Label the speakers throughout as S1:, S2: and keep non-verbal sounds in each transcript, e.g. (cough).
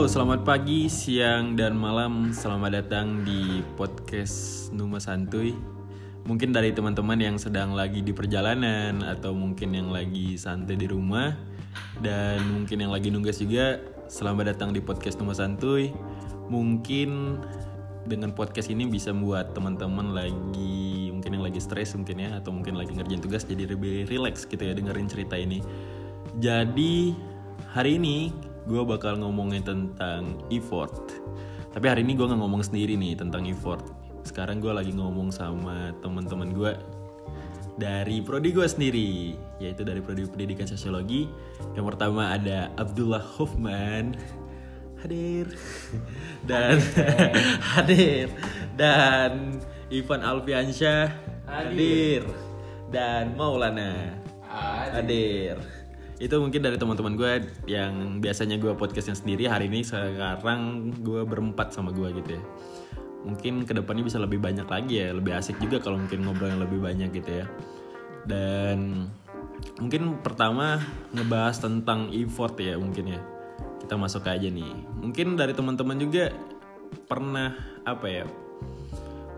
S1: Halo, selamat pagi, siang, dan malam. Selamat datang di podcast Numa Santuy. Mungkin dari teman-teman yang sedang lagi di perjalanan atau mungkin yang lagi santai di rumah dan mungkin yang lagi nunggas juga. Selamat datang di podcast Numa Santuy. Mungkin dengan podcast ini bisa membuat teman-teman lagi mungkin yang lagi stres mungkin ya atau mungkin lagi ngerjain tugas jadi lebih relax gitu ya dengerin cerita ini. Jadi hari ini gue bakal ngomongin tentang effort. Tapi hari ini gue nggak ngomong sendiri nih tentang effort. Sekarang gue lagi ngomong sama teman-teman gue dari prodi gue sendiri, yaitu dari prodi pendidikan sosiologi. Yang pertama ada Abdullah Hoffman, hadir, (laughs) dan (laughs) hadir, dan Ivan Alfiansyah, hadir, dan Maulana, hadir. Itu mungkin dari teman-teman gue yang biasanya gue podcastnya sendiri hari ini sekarang gue berempat sama gue gitu ya. Mungkin ke depannya bisa lebih banyak lagi ya, lebih asik juga kalau mungkin ngobrol yang lebih banyak gitu ya. Dan mungkin pertama ngebahas tentang effort ya mungkin ya. Kita masuk aja nih. Mungkin dari teman-teman juga pernah apa ya?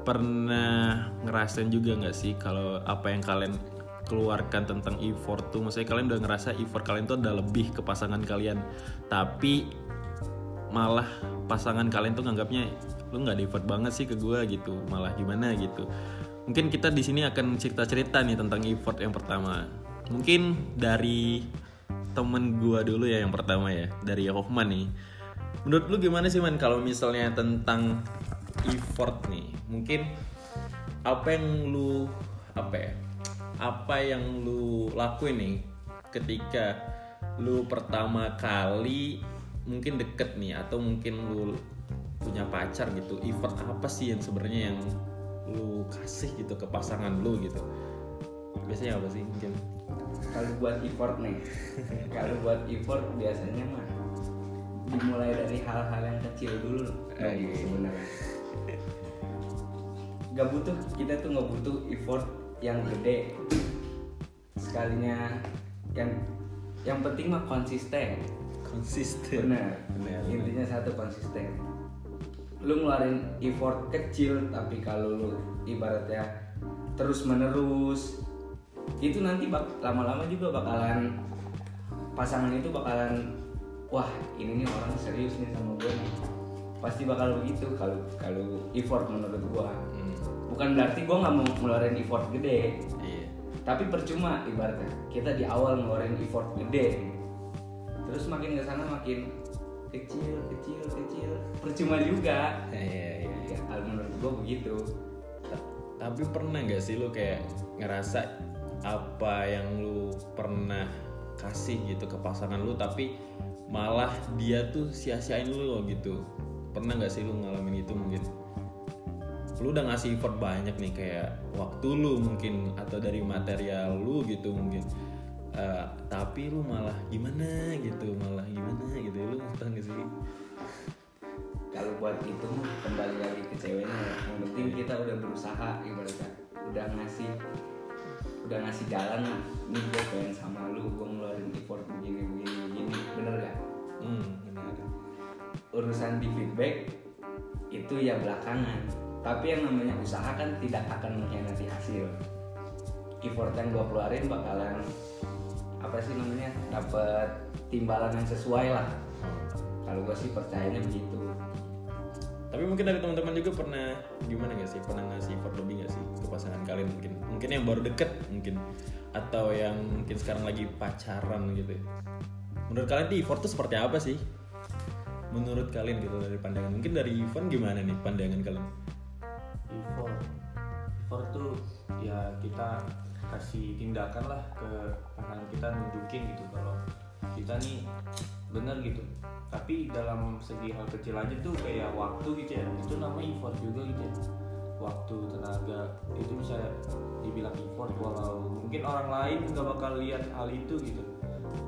S1: Pernah ngerasain juga nggak sih kalau apa yang kalian keluarkan tentang effort tuh maksudnya kalian udah ngerasa effort kalian tuh udah lebih ke pasangan kalian. Tapi malah pasangan kalian tuh nganggapnya lu nggak effort banget sih ke gue gitu. Malah gimana gitu. Mungkin kita di sini akan cerita cerita nih tentang effort yang pertama. Mungkin dari temen gue dulu ya yang pertama ya dari Hoffman nih. Menurut lu gimana sih man kalau misalnya tentang effort nih? Mungkin apa yang lu apa ya apa yang lu lakuin nih ketika lu pertama kali mungkin deket nih atau mungkin lu punya pacar gitu effort apa sih yang sebenarnya yang lu kasih gitu ke pasangan lu gitu? Biasanya apa sih mungkin
S2: kalau buat effort nih (laughs) kalau buat effort biasanya mah dimulai dari hal-hal yang kecil dulu
S1: Eh, iya.
S2: sebenarnya nggak butuh kita tuh nggak butuh effort yang gede. Sekalinya yang yang penting mah konsisten.
S1: Konsisten.
S2: Benar. Intinya satu konsisten. Lu ngeluarin effort kecil tapi kalau lu ibaratnya terus menerus itu nanti bak lama-lama juga bakalan pasangan itu bakalan wah ini nih orang serius nih sama gue nih. Pasti bakal begitu kalau kalau effort menurut
S1: Hmm,
S2: bukan berarti gua nggak mau ngeluarin effort gede.
S1: Iya.
S2: Tapi percuma ibaratnya. Kita di awal ngeluarin effort gede. Terus makin ke sana makin kecil kecil kecil. Percuma juga.
S1: Iya iya
S2: ya kalau menurut gua begitu.
S1: Ta- tapi pernah nggak sih lu kayak ngerasa apa yang lu pernah kasih gitu ke pasangan lu tapi malah dia tuh sia-siain lu loh gitu? Pernah nggak sih lu ngalamin itu mungkin lu udah ngasih effort banyak nih kayak waktu lu mungkin atau dari material lu gitu mungkin. Eh, tapi lu malah gimana gitu malah gimana gitu. Lu tau gak sih?
S2: Kalau buat itu kembali lagi ke ceweknya ya. yang penting kita udah berusaha ibaratnya. Udah ngasih udah ngasih jalan lah. Ini gue pengen sama lu gue ngeluarin effort begini begini begini. Bener gak
S1: hmm benar
S2: urusan di feedback itu ya belakangan tapi yang namanya usaha kan tidak akan mengkhianati hasil effort yang gue keluarin bakalan apa sih namanya dapat timbalan yang sesuai lah kalau gue sih percayanya begitu
S1: Tapi mungkin dari teman-teman juga pernah gimana gak sih? Pernah ngasih effort lebih gak sih ke pasangan kalian mungkin? Mungkin yang baru deket mungkin atau yang mungkin sekarang lagi pacaran gitu. Menurut kalian di effort tuh seperti apa sih? Menurut kalian gitu dari pandangan. Mungkin dari Ivan gimana nih pandangan kalian?
S3: Effort effort tuh ya kita kasih tindakan lah ke pasangan kita nunjukin gitu kalau kita nih bener gitu. Tapi dalam segi hal kecil aja tuh kayak waktu gitu ya. Itu namanya effort juga gitu ya. Waktu tenaga itu bisa dibilang effort walau mungkin orang lain nggak bakal lihat hal itu gitu.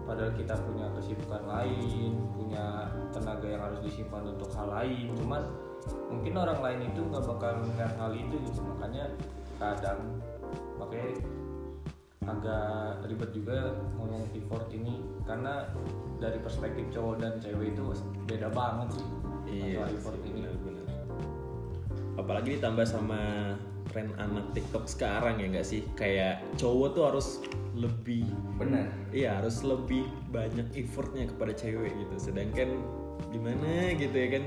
S3: Padahal kita punya kesibukan lain punya tenaga yang harus disimpan untuk hal lain. Cuman mungkin orang lain itu nggak bakal melihat hal itu gitu makanya kadang makanya agak ribet juga ngomong effort ini karena dari perspektif cowok dan cewek itu beda banget sih masalah effort ini
S1: benar-benar. Apalagi ditambah sama tren anak TikTok sekarang ya nggak sih? Kayak cowok tuh harus lebih
S2: benar
S1: Iya harus lebih banyak effortnya kepada cewek gitu. Sedangkan gimana gitu ya kan?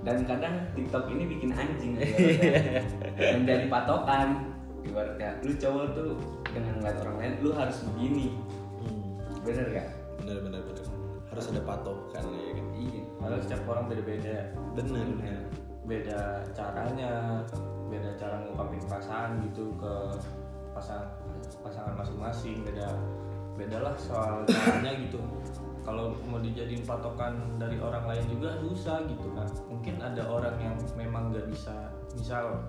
S2: Dan kadang TikTok ini bikin anjing (laughs) ibaratnya. menjadi patokan ibaratnya lu cowok tuh dengan ngeliat orang lain lu harus begini
S1: Hmm,
S2: bener gak?
S1: bener bener bener. Harus ada patokan ya kan?
S2: iya
S3: padahal setiap orang beda-beda
S1: Bener bener.
S3: beda caranya beda cara ngungkapin perasaan gitu ke pasangan pasangan masing-masing beda bedalah soal caranya gitu kalau mau dijadiin patokan dari orang lain juga susah gitu kan mungkin ada orang yang memang nggak bisa misal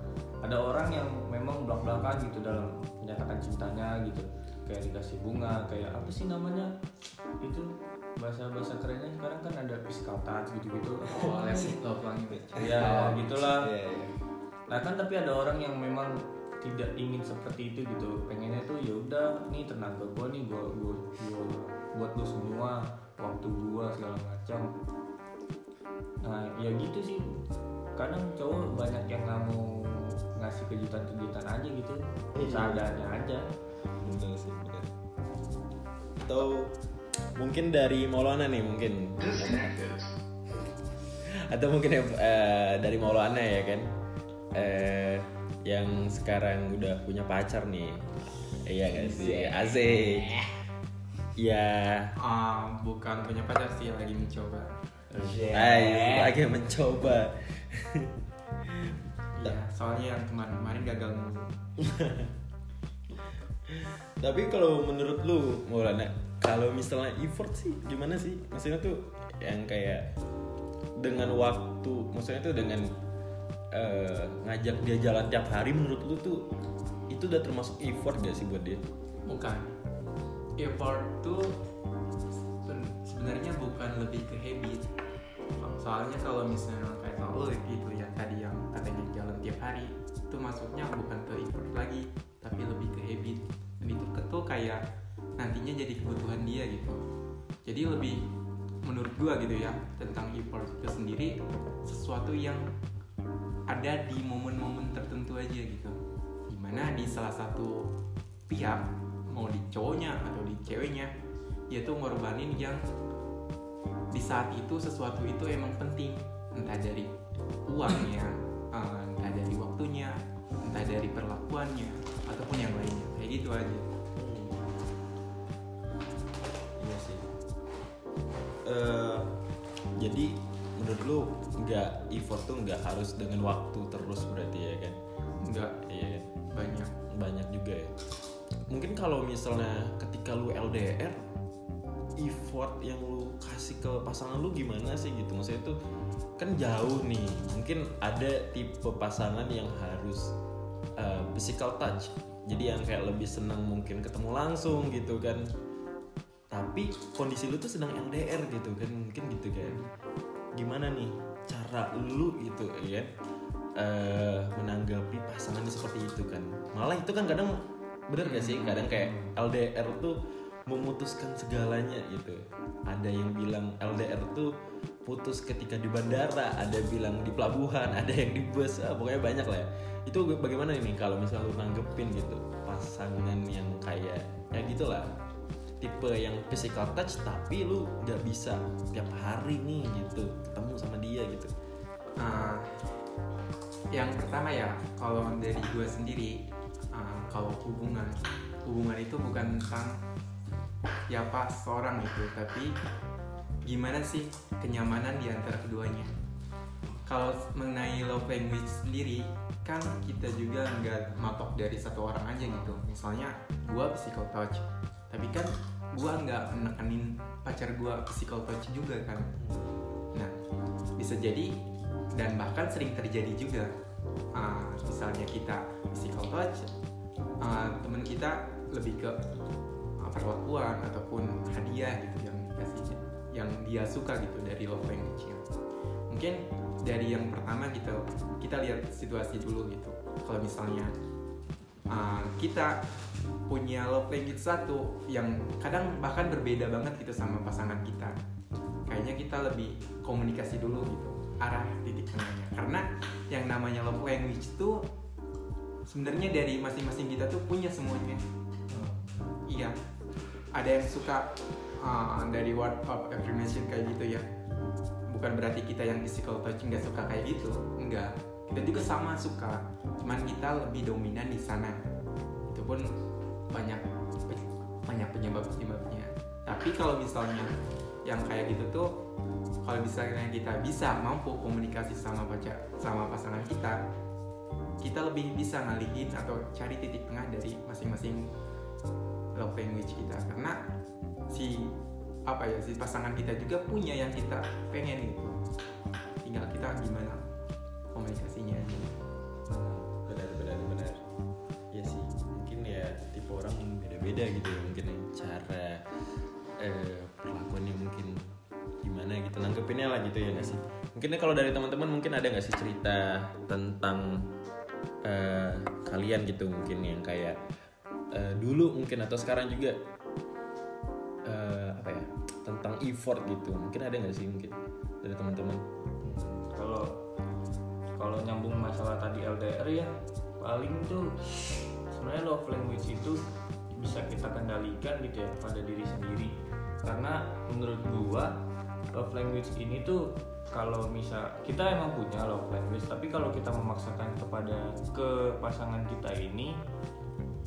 S3: ada orang yang memang belak belakan gitu dalam menyatakan cintanya gitu kayak dikasih bunga kayak apa sih namanya itu bahasa bahasa kerennya sekarang kan ada physical touch gitu gitu
S4: Oh, les love language.
S3: ya gitulah
S1: Iya iya.
S3: Nah kan tapi ada orang yang memang tidak ingin seperti itu gitu. Pengennya tuh ya udah nih tenaga gua nih gua, gua buat lu semua waktu gua segala macam. Nah ya gitu sih. Kadang cowok banyak yang nggak mau ngasih kejutan-kejutan aja gitu.
S1: Iya.
S3: Seadanya aja.
S1: Bener sih bener. Atau mungkin dari Maulana nih mungkin. Atau mungkin eh, dari Maulana ya kan. Eh, yang sekarang udah punya pacar nih. Iya gak sih? Asik. Ya,
S4: Ah, bukan punya pacar sih lagi mencoba.
S1: ayo lagi mencoba.
S4: Iya, soalnya yang kemarin-kemarin gagal mulu. (laughs)
S1: Tapi kalau menurut lu Maulana, kalau misalnya effort sih gimana sih? Maksudnya tuh yang kayak dengan waktu, maksudnya tuh dengan eh, ngajak dia jalan tiap hari menurut lu tuh itu udah termasuk effort gak sih buat dia?
S4: Bukan. Effort tuh sebenarnya bukan lebih ke habit. Soalnya kalau misalnya kayak lo gitu ya tadi yang katanya jalan tiap hari itu masuknya bukan ke effort lagi tapi lebih ke habit. Dan itu tuh kayak nantinya jadi kebutuhan dia gitu. Jadi lebih menurut gua gitu ya tentang effort itu sendiri sesuatu yang ada di momen-momen tertentu aja gitu. Di mana di salah satu pihak mau di cowoknya atau di ceweknya dia tuh ngorbanin yang di saat itu sesuatu itu emang penting entah dari uangnya eh, entah dari waktunya entah dari perlakuannya ataupun yang lainnya kayak gitu aja
S1: Iya sih. Eh, jadi menurut lu nggak effort tuh nggak harus dengan waktu terus berarti ya kan?
S4: enggak
S1: Iya kan?
S4: banyak
S1: banyak juga ya mungkin kalau misalnya ketika lu LDR effort yang lu kasih ke pasangan lu gimana sih gitu? Maksudnya itu kan jauh nih. Mungkin ada tipe pasangan yang harus uh, physical touch. Jadi yang kayak lebih senang mungkin ketemu langsung gitu kan. Tapi kondisi lu tuh sedang LDR gitu kan. Mungkin gitu kan. Gimana nih cara lu gitu ya eh, menanggapi pasangannya seperti itu kan? Malah itu kan kadang bener gak sih? Kadang kayak LDR tuh memutuskan segalanya gitu. Ada yang bilang LDR tuh putus ketika di bandara ada bilang di pelabuhan (laughs) ada yang di bus ah, pokoknya banyak lah ya. Itu bagaimana ini? Kalau misalnya lu nanggepin gitu pasangan yang kayak ya gitulah. Tipe yang physical touch tapi lu nggak bisa tiap hari nih gitu ketemu sama dia gitu.
S4: Ah, yang pertama ya kalau dari gue sendiri kalau hubungan. Hubungan itu bukan tentang siapa seorang itu tapi gimana sih kenyamanan di antara keduanya? Kalau mengenai love language sendiri kan kita juga nggak matok dari satu orang aja gitu. Misalnya gue physical touch. Tapi kan gue nggak menekenin pacar gue physical touch juga kan. Nah bisa jadi dan bahkan sering terjadi juga. Ah, misalnya kita physical touch ah, teman kita lebih ke ah, perlakuan ataupun hadiah gitu yang dikasih yang dia suka gitu dari love language mungkin dari yang pertama gitu kita lihat situasi dulu gitu. Kalau misalnya ah, kita punya love language satu yang kadang bahkan berbeda banget gitu sama pasangan kita. Kayaknya kita lebih komunikasi dulu gitu arah titik tengahnya. Karena yang namanya love language itu sebenarnya dari masing-masing kita tuh punya semuanya. Iya. Ada yang suka uh, dari word of affirmation kayak gitu ya. Bukan berarti kita yang physical touch nggak suka kayak gitu enggak kita juga sama suka cuman kita lebih dominan di sana. Itu pun banyak banyak penyebab penyebabnya tapi kalau misalnya yang kayak gitu tuh kalau misalnya kita bisa mampu komunikasi sama pacar sama pasangan kita kita lebih bisa ngalihin atau cari titik tengah dari masing-masing love language kita. Karena si apa ya si pasangan kita juga punya yang kita pengen gitu. Tinggal kita gimana komunikasinya aja.
S1: Benar benar benar. Ya sih mungkin ya tipe orang beda-beda gitu ya mungkin cara eh, perlakuannya mungkin gimana gitu nanggepinnya lah gitu ya nggak sih? Mungkin kalau dari teman-teman mungkin ada nggak sih cerita tentang eh, kalian gitu mungkin yang kayak eh, dulu mungkin atau sekarang juga eh, apa ya tentang effort gitu. Mungkin ada nggak sih mungkin dari teman-teman?
S3: Kalau kalau nyambung masalah tadi LDR ya paling tuh sebenarnya love language itu bisa kita kendalikan gitu ya pada diri sendiri. Karena menurut gua love language ini tuh kalau misal kita emang punya love language tapi kalau kita memaksakan kepada ke pasangan kita ini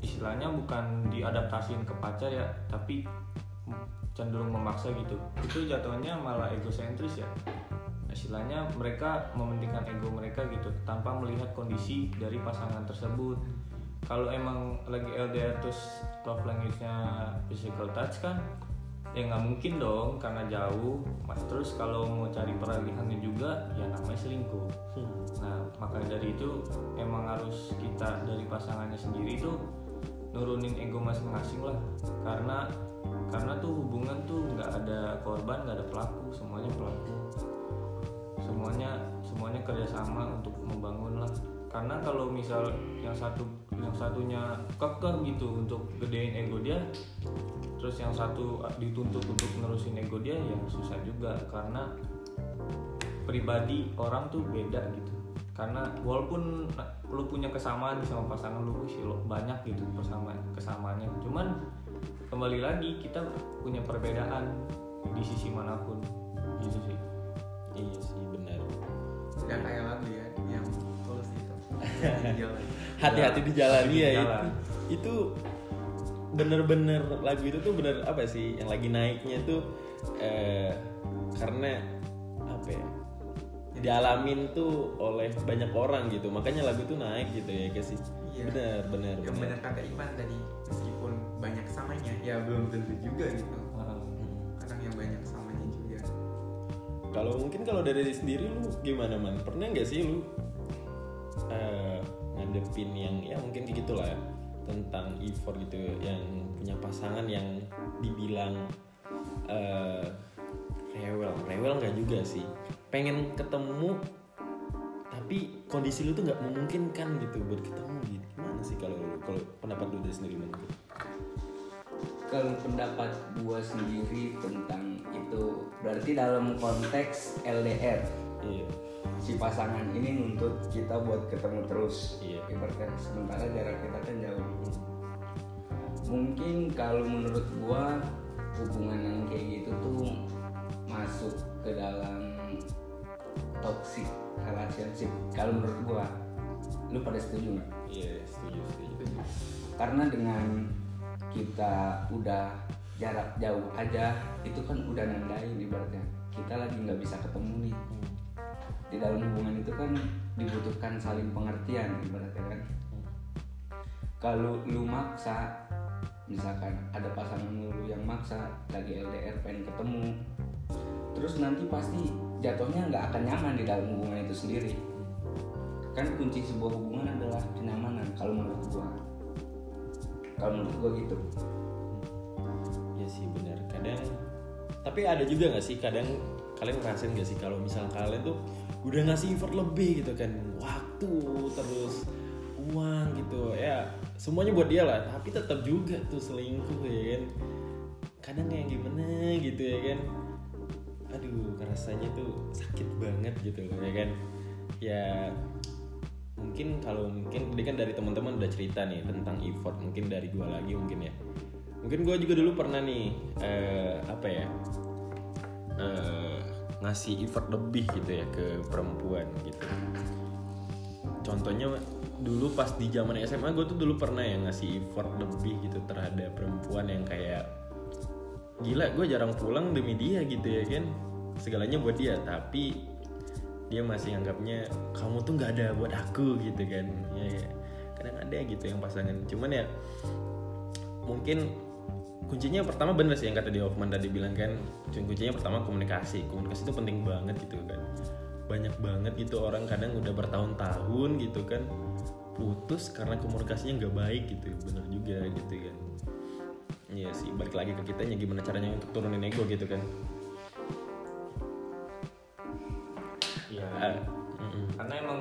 S3: istilahnya bukan diadaptasin ke pacar ya tapi cenderung memaksa gitu. Itu jatuhnya malah egosentris ya. Istilahnya mereka mementingkan ego mereka gitu tanpa melihat kondisi dari pasangan tersebut. Kalau emang lagi LDR terus love language-nya physical touch kan ya nggak mungkin dong karena jauh. Mas terus kalau mau cari peralihannya juga ya namanya selingkuh. Nah maka dari itu emang harus kita dari pasangannya sendiri tuh nurunin ego masing-masing lah. Karena karena tuh hubungan tuh nggak ada korban nggak ada pelaku. Semuanya pelaku. Semuanya semuanya kerjasama untuk membangun lah. Karena kalau misal yang satu yang satunya kekeh gitu untuk gedein ego dia terus yang satu dituntut untuk nerusin ego dia ya susah juga. Karena pribadi orang tuh beda gitu. Karena walaupun lu punya kesamaan sama pasangan lu sih lo banyak gitu persamaan kesamaannya. Cuman kembali lagi kita punya perbedaan di sisi mana pun. Gitu sih.
S1: Iya sih benar.
S4: Nggak kayak lagu ya yang tulus itu. (laughs)
S1: Hati-hati di jalan ya
S3: jalan.
S1: itu itu bener-bener lagu itu tuh bener apa sih yang lagi naiknya tuh eh, karena apa ya dialamin tuh oleh banyak orang gitu makanya lagu tuh naik gitu ya guys sih.
S4: Iya.
S1: bener bener
S4: yang
S1: bener.
S4: benar kata Ivan tadi meskipun banyak samanya ya belum tentu juga gitu. Kadang yang banyak samanya juga.
S1: Kalau mungkin kalau dari diri sendiri lu gimana man? Pernah nggak sih lu eh, ngadepin yang ya mungkin kayak gitulah tentang effort gitu yang punya pasangan yang dibilang eh, rewel. Rewel nggak juga sih. Pengen ketemu tapi kondisi lu tuh nggak memungkinkan gitu buat ketemu gitu. Gimana sih kalau kalau pendapat lu dari sendiri man
S2: kalau pendapat gua sendiri tentang itu berarti dalam konteks LDR
S1: iya
S2: si pasangan ini nuntut kita buat ketemu terus.
S1: Iya.
S2: ibaratnya sementara jarak kita kan jauh. Mungkin kalau menurut gua hubungan yang kayak gitu tuh masuk ke dalam toxic relationship. Kalau menurut gua lu pada setuju nggak?
S1: Iya setuju setuju.
S2: Karena dengan kita udah jarak jauh aja itu kan udah nandain ibaratnya. Kita lagi nggak bisa ketemu nih di dalam hubungan itu kan dibutuhkan saling pengertian ibaratnya kan. Kalau lu maksa misalkan ada pasangan lu yang maksa lagi LDR pengen ketemu terus nanti pasti jatuhnya nggak akan nyaman di dalam hubungan itu sendiri. Kan kunci sebuah hubungan adalah kenyamanan kalau menurut gua. Kalau menurut gua gitu.
S1: Iya sih benar. Kadang tapi ada juga nggak sih kadang kalian ngerasain nggak sih kalau misal kalian tuh udah ngasih effort lebih gitu kan? Waktu terus uang gitu. Ya semuanya buat dia lah. Tapi tetap juga tuh selingkuh ya kan kadang kayak gimana gitu ya kan? Aduh rasanya tuh sakit banget gitu loh ya kan? Ya mungkin kalau mungkin ini kan dari teman-teman udah cerita nih tentang effort. Mungkin dari gua lagi mungkin ya. Mungkin gua juga dulu pernah nih eh, apa ya? Eh, ngasih effort lebih gitu ya ke perempuan gitu. Contohnya dulu pas di zaman SMA gue tuh dulu pernah ya ngasih effort lebih gitu terhadap perempuan yang kayak gila gue jarang pulang demi dia gitu ya kan. Segalanya buat dia tapi dia masih anggapnya kamu tuh nggak ada buat aku gitu kan. Ya, ya. kadang ada gitu yang pasangan. Cuman ya mungkin kuncinya pertama bener sih yang kata di Hoffman tadi bilang kan kuncinya pertama komunikasi. Komunikasi itu penting banget gitu kan. Banyak banget gitu orang kadang udah bertahun-tahun gitu kan putus karena komunikasinya nggak baik gitu. Bener juga gitu kan. Iya sih balik lagi ke kitanya gimana caranya untuk turunin ego gitu kan.
S3: Iya.
S1: Ah, mm-mm.
S3: karena emang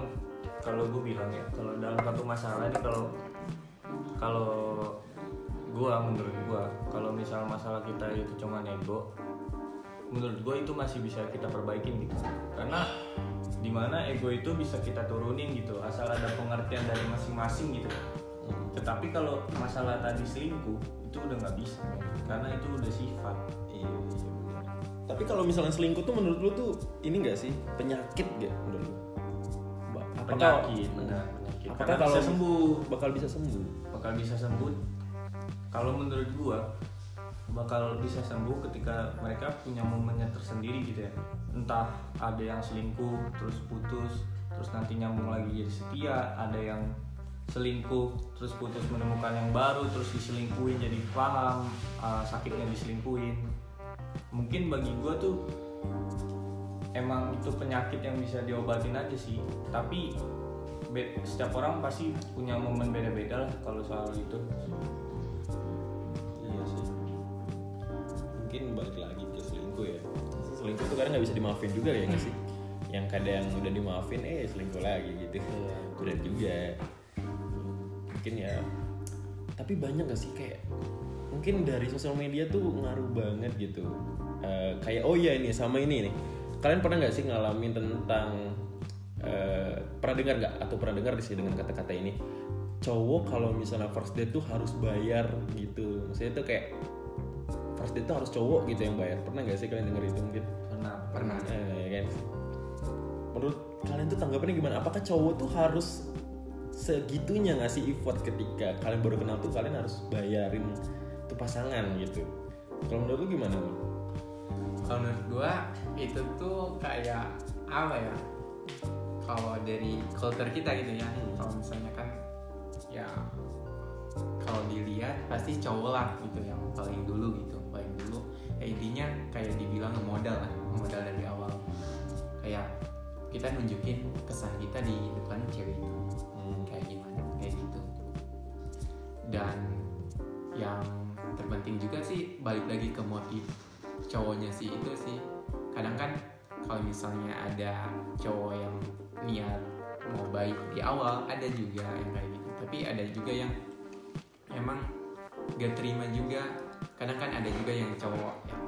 S3: kalau gue bilang ya kalau dalam satu masalah nih kalau kalau gua menurut gua. Kalau misal masalah kita itu cuma nego menurut gue itu masih bisa kita perbaikin gitu. Karena di mana ego itu bisa kita turunin gitu asal ada pengertian dari masing-masing gitu. Tetapi kalau masalah tadi selingkuh itu udah nggak bisa karena itu udah sifat.
S1: Iya, iya benar. Tapi kalau misalnya selingkuh tuh menurut lu tuh ini gak sih? Penyakit gak menurut lu? Apakah,
S3: penyakit benar penyakit.
S1: apakah kalau
S3: bisa sembuh.
S1: bakal bisa sembuh?
S3: bakal bisa sembuh kalau menurut gua bakal bisa sembuh ketika mereka punya momennya tersendiri gitu ya. Entah ada yang selingkuh terus putus terus nanti nyambung lagi jadi setia ada yang selingkuh terus putus menemukan yang baru terus diselingkuhin jadi paham uh, sakitnya diselingkuhin. Mungkin bagi gua tuh emang itu penyakit yang bisa diobatin aja sih. Tapi setiap orang pasti punya momen beda-beda lah kalau soal itu
S1: balik lagi ke selingkuh ya. Selingkuh tuh kadang nggak bisa dimaafin juga ya nggak sih? Yang kadang udah dimaafin, eh selingkuh lagi gitu.
S3: Iya.
S1: Berat juga. Mungkin ya. Tapi banyak gak sih kayak mungkin dari sosial media tuh ngaruh banget gitu. Eh, kayak oh iya ini sama ini nih. Kalian pernah nggak sih ngalamin tentang eh, pernah dengar nggak atau pernah dengar sih dengan kata-kata ini? cowok kalau misalnya first date tuh harus bayar gitu maksudnya tuh kayak first date tuh harus cowok gitu yang bayar. Pernah nggak sih kalian denger itu mungkin?
S3: Pernah.
S4: Pernah.
S1: Eh, ya kan? Menurut kalian tuh tanggapannya gimana? Apakah cowok tuh harus segitunya ngasih effort ketika kalian baru kenal tuh kalian harus bayarin tuh pasangan gitu? Kalau menurut lu gimana lu?
S4: kalau menurut gua itu tuh kayak apa ya? Kalau dari culture kita gitu ya.
S1: Hmm.
S4: kalau misalnya kan ya kalau dilihat pasti cowok lah gitu yang paling dulu gitu intinya kayak dibilang modal lah modal dari awal. Kayak kita nunjukin kesan kita di depan cewek itu.
S1: Hmm.
S4: kayak gimana? Kayak gitu. Dan yang terpenting juga sih balik lagi ke motif cowoknya sih itu sih. Kadang kan kalau misalnya ada cowok yang niat mau baik di awal ada juga yang kayak gitu. Tapi ada juga yang emang gak terima juga kadang kan ada juga yang cowok yang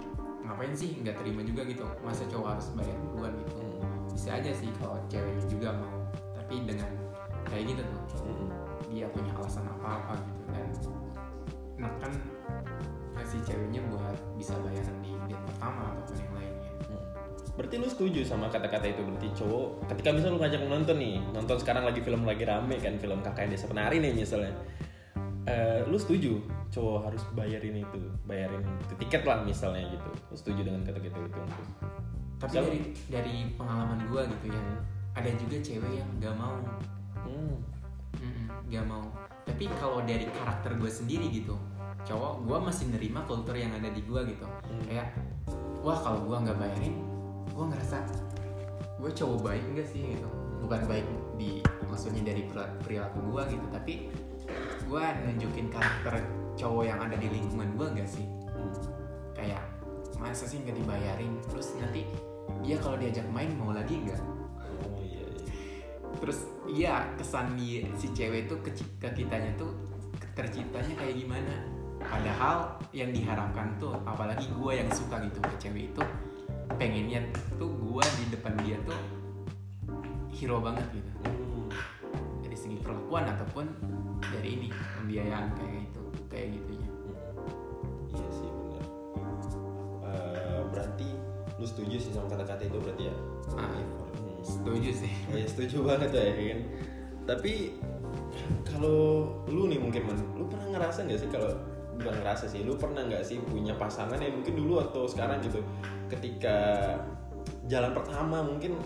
S4: ngapain sih nggak terima juga gitu masa cowok harus bayar duluan gitu
S1: Hmm.
S4: bisa aja sih kalau ceweknya juga mau tapi dengan kayak gitu tuh
S1: Hmm.
S4: dia punya alasan apa-apa gitu dan nah kan si ceweknya buat bisa bayaran di date pertama ataupun yang lainnya
S1: Hmm. Berarti lu setuju sama kata-kata itu berarti cowok ketika misal lu ngajak nonton nih nonton sekarang lagi film lagi rame kan film kakak desa penari nih misalnya Eh, lu setuju cowok harus bayarin itu bayarin itu tiket lah misalnya gitu. Lu setuju dengan kata-kata itu?
S4: Tapi
S1: Siapa?
S4: dari dari pengalaman gua gitu ya ada juga cewek yang gak mau.
S1: Hmm.
S4: Mm-mm, gak mau. Tapi kalau dari karakter gue sendiri gitu cowok gue masih nerima kultur yang ada di gue gitu.
S1: Hmm.
S4: kayak wah kalau gue nggak bayarin gue ngerasa gue cowok baik enggak sih? gitu. Bukan baik di maksudnya dari perilaku gue gitu tapi gue nunjukin karakter cowok yang ada di lingkungan gue enggak sih
S1: Hmm.
S4: kayak masa sih nggak dibayarin terus nanti dia kalau diajak main mau lagi nggak
S1: oh iya, iya.
S4: terus iya kesan di- si cewek itu ke, ke kitanya tuh terciptanya kayak gimana padahal yang diharapkan tuh apalagi gue yang suka gitu ke cewek itu pengennya tuh gue di depan dia tuh hero banget gitu
S3: Hmm.
S4: dari segi perlakuan ataupun dari ini pembiayaan kayak gitu kayak gitunya
S1: Iya sih benar. Eh, berarti lu setuju sih sama kata-kata itu berarti ya?
S4: Ah.
S1: Hmm.
S4: setuju sih
S1: Oh, (laughs) ya setuju banget ya kan. Tapi kalau lu nih mungkin man, lu pernah ngerasa nggak sih kalau bukan ngerasa sih, lu pernah nggak sih punya pasangan yang mungkin dulu atau sekarang gitu, ketika jalan pertama mungkin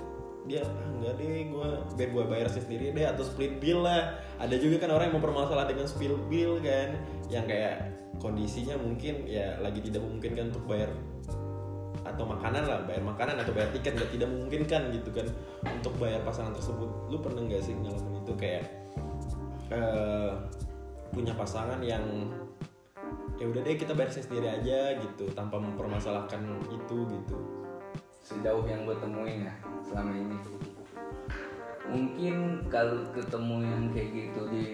S1: dia ah, enggak deh gue biar gue bayar sendiri deh atau split bill lah. Ada juga kan orang yang mempermasalahkan dengan split bill kan yang kayak kondisinya mungkin ya lagi tidak memungkinkan untuk bayar atau makanan lah bayar makanan atau bayar tiket nggak tidak memungkinkan gitu kan untuk bayar pasangan tersebut. Lu pernah nggak sih ngalamin itu kayak eh, punya pasangan yang ya udah deh kita bayar sendiri aja gitu tanpa mempermasalahkan itu gitu
S2: sejauh yang gue temuin ya selama ini. Mungkin kalau ketemu yang kayak gitu di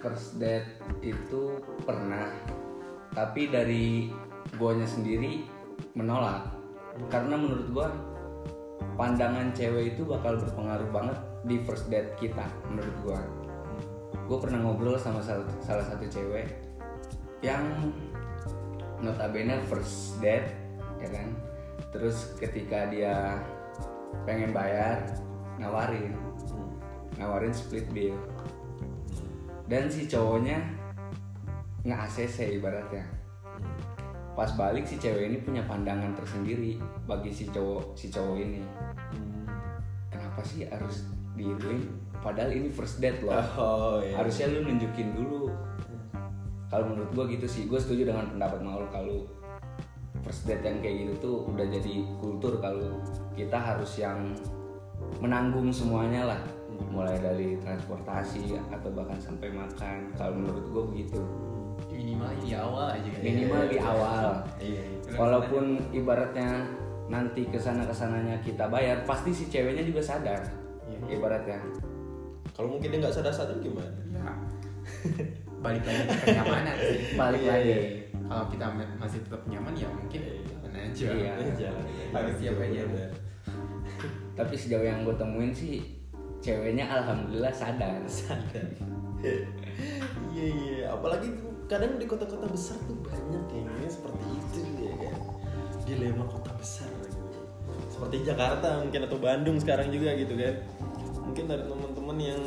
S2: first date itu pernah tapi dari guanya sendiri menolak. Karena menurut gua pandangan cewek itu bakal berpengaruh banget di first date kita menurut gua. Gue pernah ngobrol sama salah, salah satu cewek yang notabene first date ya kan terus ketika dia pengen bayar nawarin. Nawarin split bill. Dan si cowoknya nggak ACC ibaratnya. Pas balik si cewek ini punya pandangan tersendiri bagi si cowok si cowok ini. Kenapa sih harus diiruin padahal ini first date loh.
S1: Oh iya.
S2: Harusnya lu nunjukin dulu. Kalau menurut gua gitu sih. Gue setuju dengan pendapat Maul kalau first date yang kayak gitu tuh udah jadi kultur kalau kita harus yang menanggung semuanya lah. Mulai dari transportasi atau bahkan sampai makan. Kalau menurut gue begitu.
S4: Minimal di awal aja kan
S2: minimal di awal.
S1: Iya
S2: walaupun ibaratnya nanti ke sana ke sananya kita bayar pasti si ceweknya juga sadar ibaratnya.
S1: Kalau mungkin dia nggak sadar-sadar gimana?
S4: Ya balik lagi ke kenyamanan sih.
S2: Balik
S1: Iya,
S2: lagi
S1: iya.
S4: Kalau kita ma- masih tetap nyaman ya mungkin jalan aja.
S2: Iya.
S1: Jalan.
S4: Harus siap aja.
S2: Tapi sejauh yang gue temuin sih ceweknya alhamdulillah sadar.
S1: Sadar. Iya iya. Apalagi tuh kadang di kota-kota besar tuh banyak kayaknya seperti itu ya kan? Dilema kota besar. Gitu seperti Jakarta mungkin atau Bandung sekarang juga gitu kan? Mungkin dari teman-teman yang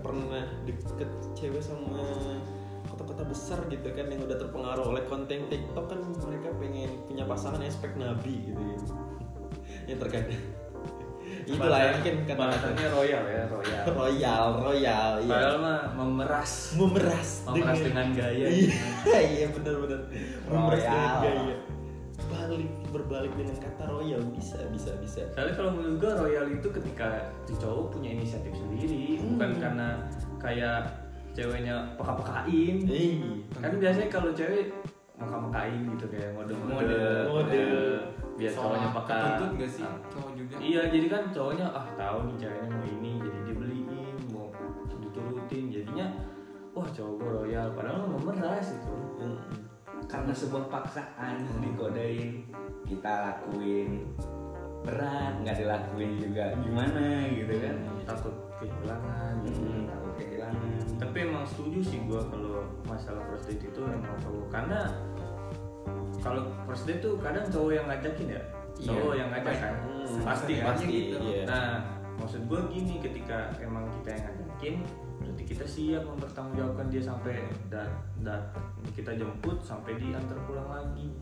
S1: pernah deket cewek sama kota-kota besar gitu kan yang udah terpengaruh oleh konten TikTok kan mereka pengen punya pasangan yang spek nabi gitu ya. Yang terkadang itulah yang mungkin kata-katanya
S3: royal ya royal.
S1: Royal royal iya.
S3: Padahal mah memeras.
S1: Memeras
S3: memeras dengan gaya. (laughs)
S1: Iya iya benar-benar memeras dengan gaya. Balik berbalik dengan kata royal bisa bisa bisa.
S3: Soalnya kalau menurut gue royal itu ketika si cowok punya inisiatif sendiri, bukan karena kayak ceweknya peka-pekain.
S1: Iya.
S3: Kan biasanya kalau cewek meka-mekain gitu kayak mode-mode.
S1: Mode. Mode.
S3: Biar cowoknya peka.
S4: tuntut gak sih
S3: Ah.
S4: cowok juga
S3: Iya, jadi kan cowoknya ah tahu nih ceweknya mau ini, jadi dibeliin, mau diturutin, jadinya wah cowok gue royal, padahal mah memeras itu.
S1: Mm-mm.
S2: karena sebuah paksaan digodain kita lakuin berat nggak dilakuin juga gimana gitu kan
S3: Takut kehilangan gitu.
S2: hmm, takut kehilangan
S3: tapi emang setuju sih gue kalau masalah first date itu emang cowok. Karena kalau first date tuh kadang cowok yang ngajakin ya?
S2: Iya.
S3: cowok yang ngajak kan?
S1: Hmm,
S3: pasti pasti
S1: gitu. Iya.
S3: nah maksud gue gini ketika emang kita yang ngajakin berarti kita siap mempertanggungjawabkan dia sampai dat dat kita jemput sampai diantar pulang lagi.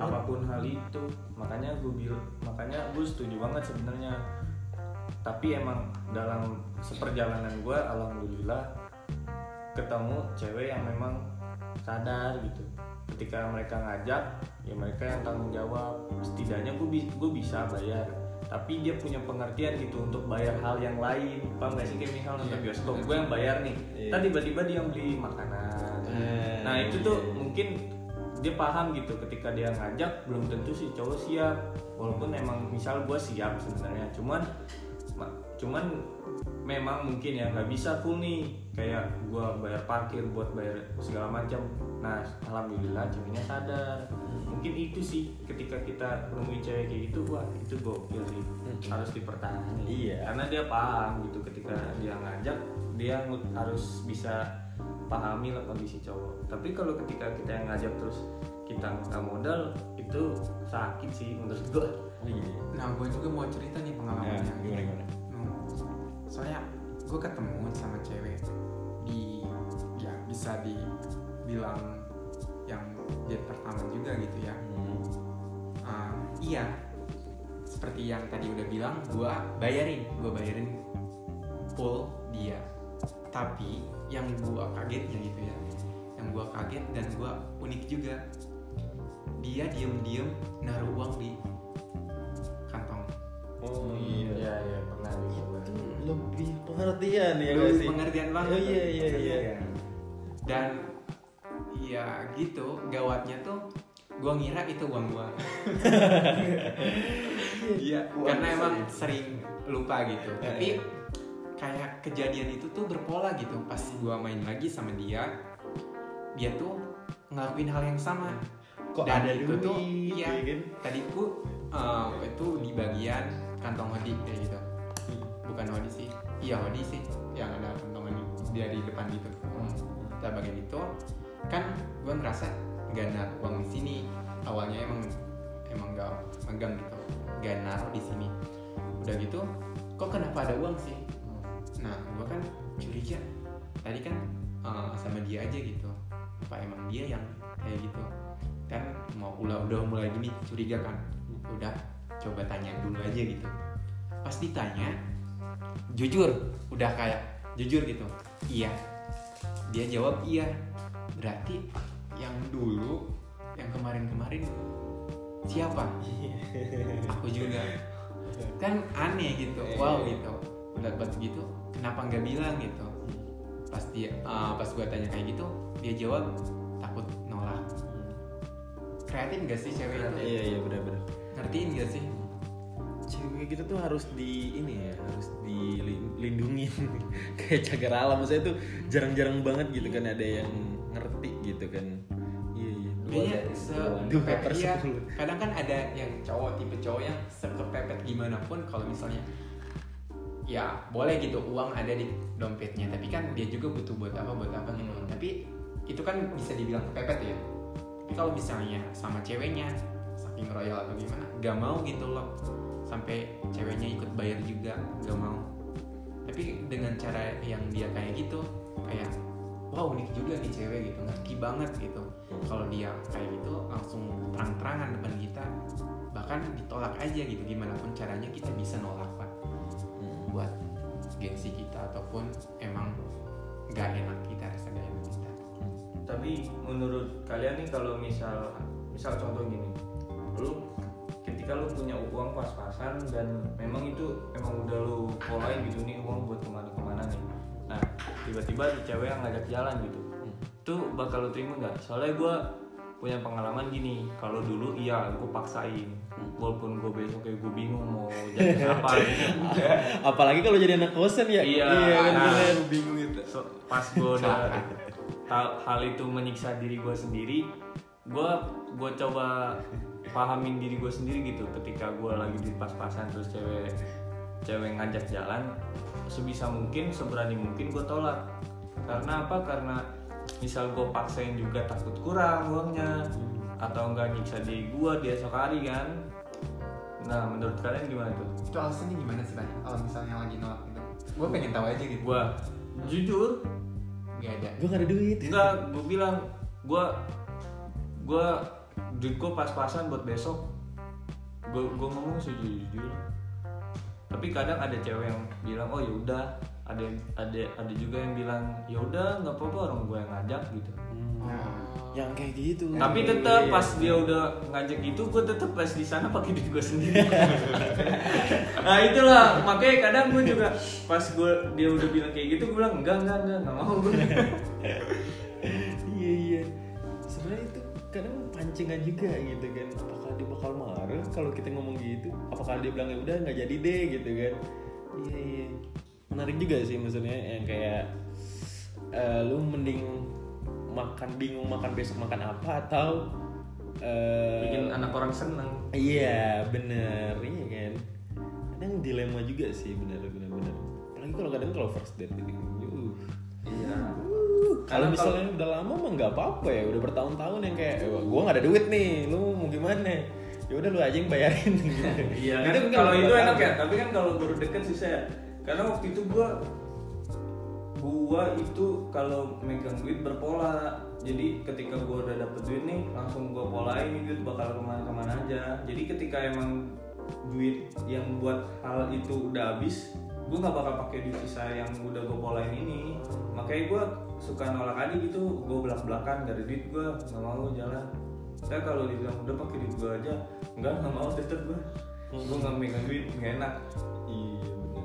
S3: Apa pun hal itu. Makanya gue bil makanya gue setuju banget sebenarnya. Tapi emang dalam seperjalanan gue alhamdulillah ketemu cewek yang memang sadar gitu. Ketika mereka ngajak ya mereka yang tanggung jawab. Setidaknya gue gue bisa bayar. Tapi dia punya pengertian gitu untuk bayar hal yang lain. Paham gak sih kayak misal nonton
S4: Iya.
S3: bioskop? gue yang bayar nih.
S1: Iya.
S3: tadi tiba-tiba dia yang beli makanan.
S1: Eh,
S3: nah itu tuh
S1: iya.
S3: mungkin dia paham gitu ketika dia ngajak belum tentu si cowok siap. Walaupun emang misal gue siap sebenarnya. Cuman ma- cuman memang mungkin ya nggak bisa full nih kayak gua bayar parkir buat bayar segala macam nah alhamdulillah ceweknya sadar mungkin itu sih ketika kita nemuin cewek kayak gitu wah itu gokil sih harus dipertahankan
S1: Iya.
S3: karena dia paham gitu ketika dia ngajak dia harus bisa pahami lah kondisi cowok tapi kalau ketika kita yang ngajak terus kita nggak modal itu sakit sih menurut gua
S1: Oh iya.
S4: Nah, gue juga mau cerita nih pengalamannya.
S1: Nah, gimana gimana?
S4: Soalnya gue ketemu sama cewek di ya bisa dibilang yang date pertama juga gitu ya.
S1: Hmm.
S4: Ah, iya, seperti yang tadi udah bilang, gue bayarin, gue bayarin full dia. Tapi yang gue kagetnya gitu ya, yang gue kaget dan gue unik juga, dia diem-diem naruh uang di kantong.
S1: Oh iya.
S3: iya iya pernah juga
S1: Itu lebih pengertian ya nggak sih?
S4: pengertian banget.
S1: Oh iya iya iya.
S4: Dan ya gitu, gawatnya tuh gua ngira itu uang gua. (laughs) Iya, karena emang sering lupa gitu.
S1: Ya,
S4: Tapi kayak kejadian itu tuh berpola gitu. Pas gua main lagi sama dia, dia tuh ngelakuin hal yang sama.
S1: Kok
S4: Dan
S1: ada
S4: itu
S1: duit?
S4: tuh, iya.
S1: ya kan?
S4: Tadi ku eh, itu di bagian kantong hoodie kayak gitu. Bukan sih. Iya sih yang ada hoodie dia di depan gitu. Kita bagian itu kan gue ngerasa gak naruh uang di sini. Awalnya emang emang gak megang gitu. Gak naruh di sini. Udah gitu, kok kenapa ada uang sih? Nah, gue kan curiga. Tadi kan eh, sama dia aja gitu. Apa emang dia yang kayak gitu? Kan mau udah udah mulai gini curiga kan. Udah coba tanya dulu aja gitu. Pas ditanya, jujur, udah kayak jujur gitu. Iya. Dia jawab iya. Berarti yang dulu, yang kemarin-kemarin siapa? Aku juga. (laughs) Kan aneh gitu. Wow gitu. Udah buat gitu, kenapa nggak bilang gitu? Pas dia, eh, pas gue tanya kayak gitu, dia jawab takut nolak. Kreatif gak sih cewek itu?
S1: Iya iya benar-benar.
S4: Ngertiin gak sih?
S1: Cewek gitu tuh harus di ini ya harus dilindungi (laughs) kayak cagar alam saya tuh jarang-jarang banget gitu kan ada yang ngerti gitu kan. Iya iya.
S4: Kayaknya
S1: Dua
S4: sepepet
S1: per
S4: iya.
S1: sepuluh.
S4: Kadang kan ada yang cowok tipe cowok yang sekepepet gimana pun kalau misalnya ya boleh gitu uang ada di dompetnya tapi kan dia juga butuh buat apa buat apa gitu
S1: Hmm.
S4: tapi itu kan bisa dibilang kepepet ya tapi kalau misalnya sama ceweknya saking royal atau gimana? Gak mau gitu loh. Sampai ceweknya ikut bayar juga gak mau. Tapi dengan cara yang dia kayak gitu kayak wow unik juga nih cewek gitu. Ngerti banget gitu. Kalau dia kayak gitu langsung terang-terangan depan kita. Bahkan ditolak aja gitu gimana pun caranya kita bisa nolak pak. Buat gengsi kita ataupun emang gak enak kita rasa gak enak kita.
S3: Tapi menurut kalian nih kalau misal misal contoh gini lu ketika lu punya uang pas-pasan dan memang itu emang udah lu polain gitu nih uang buat ke mana-kemana nih. Nah tiba-tiba ada cewek yang ngajak jalan gitu. Itu bakal lu terima nggak? Soalnya gue punya pengalaman gini kalau dulu iya gue paksain. Walaupun gue besok kayak gue bingung mau jadi (laughs) apa gitu.
S1: Apalagi kalau jadi anak kosan ya.
S3: Iya,
S1: kan
S3: nah.
S4: bingung itu
S3: So, pas gue udah hal itu menyiksa diri gue sendiri gue gue coba pahamin diri gue sendiri gitu ketika gue lagi di pas-pasan terus cewek cewek ngajak jalan sebisa mungkin seberani mungkin gue tolak. Karena apa? Karena misal gue paksain juga takut kurang uangnya atau enggak nyiksa diri gue di esok hari kan. Nah menurut kalian gimana tuh?
S4: Itu alasannya gimana sih Bay? kalau misalnya lagi nolak gitu gue pengen tahu aja gitu.
S3: Gue jujur?
S4: Gak ada.
S1: Gue gak ada duit.
S3: Enggak, gue bilang gue gue duit gue pas-pasan buat besok. Gue gue ngomong sejujur. Tapi kadang ada cewek yang bilang oh ya udah. Ada ada ada juga yang bilang ya udah nggak apa-apa orang gue yang ngajak gitu.
S1: Yang kayak gitu.
S3: Tapi tetap pas dia udah ngajak gitu, gue tetap pas di sana pakai duit gue sendiri. (laughs) nah itulah makanya kadang gue juga pas gue dia udah bilang kayak gitu, gue bilang enggak enggak enggak nggak mau gue. (laughs)
S1: iya iya. Sebenarnya itu kadang pancingan juga gitu kan. Apakah dia bakal marah kalau kita ngomong gitu? Apakah dia bilang ya udah nggak jadi deh gitu kan? Iya iya. menarik juga sih maksudnya yang kayak eh, lu mending makan bingung makan besok makan apa atau eh,
S3: bikin anak orang seneng
S1: Iya bener iya kan kadang dilema juga sih bener bener bener apalagi kalau kadang kalau first date gitu uh.
S3: iya
S1: kalau misalnya udah lama mah nggak apa-apa ya udah bertahun-tahun yang kayak "Eh, gua nggak ada duit nih lu mau gimana ya udah lu aja yang bayarin gitu (laughs)
S3: Iya
S1: Itu
S3: kan
S1: mungkin
S3: kalau itu enak ya, tapi kan kalau baru deket sih saya. Karena waktu itu gua gua itu kalau megang duit berpola. Jadi ketika gua udah dapet duit nih, langsung gua polain nih duit bakal ke mana-kemana aja. Jadi ketika emang duit yang buat hal itu udah habis, gua nggak bakal pakai duit sisa yang udah gua polain ini. Makanya gua suka nolak aja gitu, gua belak belakan dari duit gua nggak mau jalan. Saya kalau dibilang udah pakai duit gua aja, enggak nggak mau tetep gua. Gua nggak megang duit, nggak enak.
S1: iya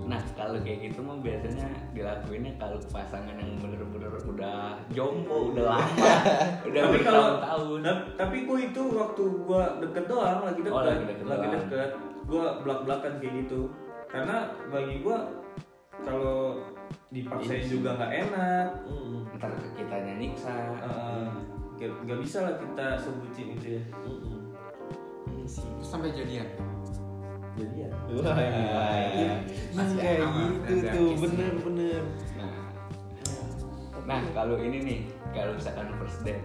S2: Nah kalau kayak gitu mah biasanya dilakuinnya kalau pasangan yang bener-bener udah jompo, udah lama, (laughs) udah
S3: tapi kalau
S2: bertahun-tahun.
S3: tapi gua itu waktu gua deket doang lagi deket
S2: Oh, lagi deket
S3: lagi deket gua belak belakan kayak gitu karena bagi gua kalau dipaksain juga nggak enak
S1: Mm,
S2: Ntar ke kitanya nyiksa.
S3: Nggak nggak bisa lah kita sebutin itu ya
S1: mm. Iya sih
S4: sampai jadian
S3: jadi ya
S1: Wah,
S2: Iya.
S4: Masih
S1: kayak gitu tuh,
S4: kisah.
S1: bener-bener.
S2: Nah, nah kalau ini nih, kalau misalkan first date,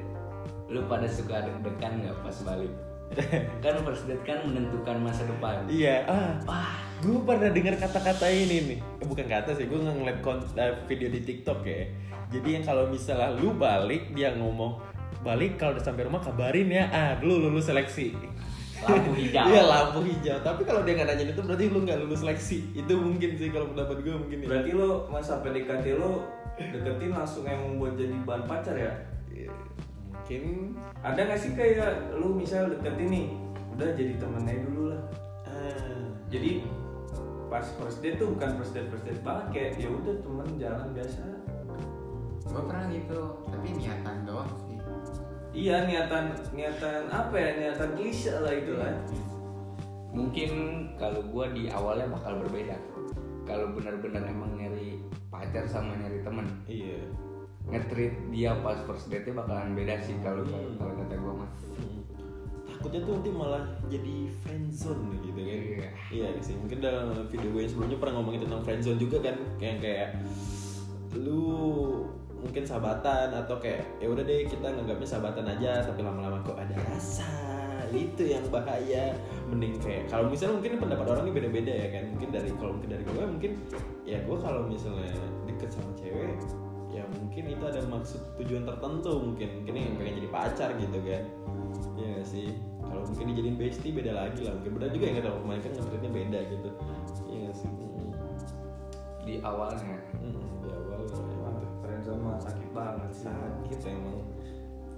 S2: lu pada suka deg-degan nggak pas balik? (laughs) kan first date kan menentukan masa depan.
S1: Iya, ah,
S2: Wah,
S1: gue pernah dengar kata-kata ini nih. Eh, bukan kata sih, gue ngeliat eh, video di TikTok ya. Jadi yang kalau misalnya lu balik, dia ngomong balik kalau udah sampai rumah kabarin ya. Ah, lu lulus seleksi.
S2: lampu hijau.
S1: Iya lampu hijau. Tapi kalau dia nggak nanyain itu berarti lu nggak lulus seleksi. Itu mungkin sih kalau pendapat gue mungkin ya.
S3: berarti lo masa PDKT lo deketin langsung emang buat jadi bahan pacar ya
S1: Iya, mungkin
S3: ada nggak sih kayak lu misal deketin nih udah jadi temennya dulu lah
S1: ah,
S3: jadi pas first date tuh bukan first date first date banget kayak ya udah temen jalan biasa
S4: gue pernah gitu tapi niatan doang sih
S3: iya niatan niatan apa ya niatan klise lah itu lah
S2: Mungkin kalau gua di awalnya bakal berbeda. Kalau benar-benar emang nyari pacar sama nyari temen,
S1: iya.
S2: ngetreat dia pas first date bakalan beda sih kalau kalau kalau kata gua mah.
S1: Takutnya tuh nanti malah jadi friendzone gitu kan.
S2: Iya.
S1: Iya sih. Mungkin dalam video gue yang sebelumnya pernah ngomongin tentang friendzone juga kan. Kayak kayak lu mungkin sahabatan atau kayak ya udah deh kita nganggapnya sahabatan aja tapi lama-lama kok ada rasa itu yang bahaya mending kayak kalau misalnya mungkin pendapat orang ini beda-beda ya kan mungkin dari kalau mungkin dari gue mungkin ya gue kalau misalnya deket sama cewek ya mungkin itu ada maksud tujuan tertentu mungkin mungkin yang pengen jadi pacar gitu kan ya nggak sih? Kalau mungkin dijadiin bestie beda lagi lah. Mungkin benar juga ya kalau mereka ngetritnya beda gitu. Ya nggak sih?
S2: Di awalnya.
S1: mm, di awal
S3: Wah, friendzone mah sakit banget. Sih
S1: sakit emang.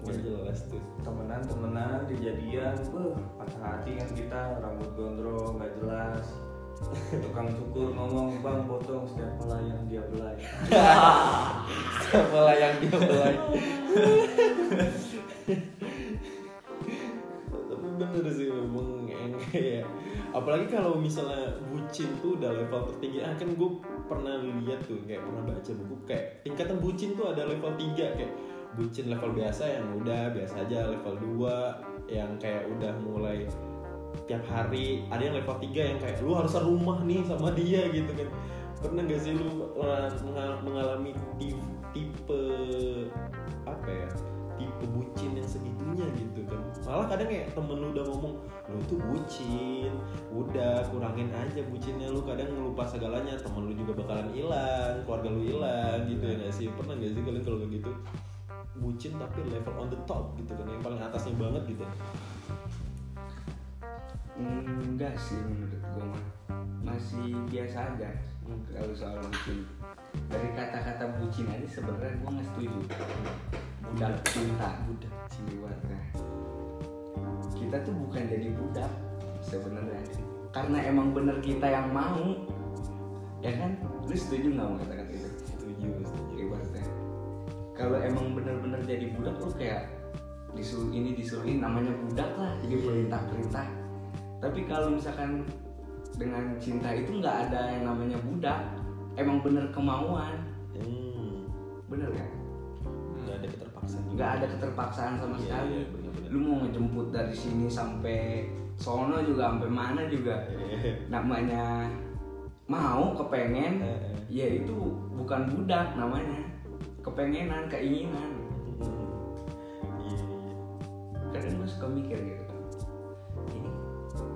S1: Nggak jelas tuh.
S3: temenan temenan dijadian beuh patah hati kan kita rambut gondrong nggak jelas. Tukang cukur ngomong bang potong setiap helai yang dia belai. (laughs)
S1: Siapa lah yang dia belai (laughs) kayak apalagi kalau misalnya bucin tuh udah level tertinggi ah kan gue pernah lihat tuh kayak pernah baca buku kayak tingkatan bucin tuh ada level 3 kayak bucin level biasa yang udah biasa aja level 2 yang kayak udah mulai tiap hari. Ada yang level 3 yang kayak lu harus rumah nih sama dia gitu kan. Pernah gak sih lu mengal- mengalami tipe, tipe apa ya tipe bucin yang segitunya gitu kan? Malah kadang kayak temen lu udah ngomong lu tuh bucin udah kurangin aja bucinnya lu kadang lupa segalanya temen lu juga bakalan hilang keluarga lu hilang gitu ya gak sih pernah gak sih kalian kalau kayak gitu bucin tapi level on the top gitu kan yang paling atasnya banget gitu
S2: Enggak sih menurut gua mah. Masih biasa aja kalau soal bucin. Dari kata-kata bucin aja sebenarnya gua nggak setuju. Budak cinta, budak cinta. Kita tuh bukan jadi budak sebenarnya. Karena emang bener kita yang mau. Ya kan? Lu setuju nggak sama kata-kata itu?
S1: setuju setuju
S2: Ibaratnya. Kalau emang bener-bener jadi budak lu kayak disuruh ini disuruh ini namanya budak lah jadi perintah-perintah tapi kalau misalkan dengan cinta itu nggak ada yang namanya budak emang bener kemauan
S1: Hmm.
S2: bener kan
S1: Nggak ada keterpaksaan
S2: nggak ada keterpaksaan sama
S1: Iya,
S2: sekali
S1: iya, bener-bener.
S2: Lu mau ngejemput dari sini sampai sono juga sampai mana juga (laughs) namanya mau kepengen
S1: Eh, eh.
S2: ya itu bukan budak namanya kepengenan keinginan
S1: Iya, iya.
S2: kadang gue suka mikir gitu ini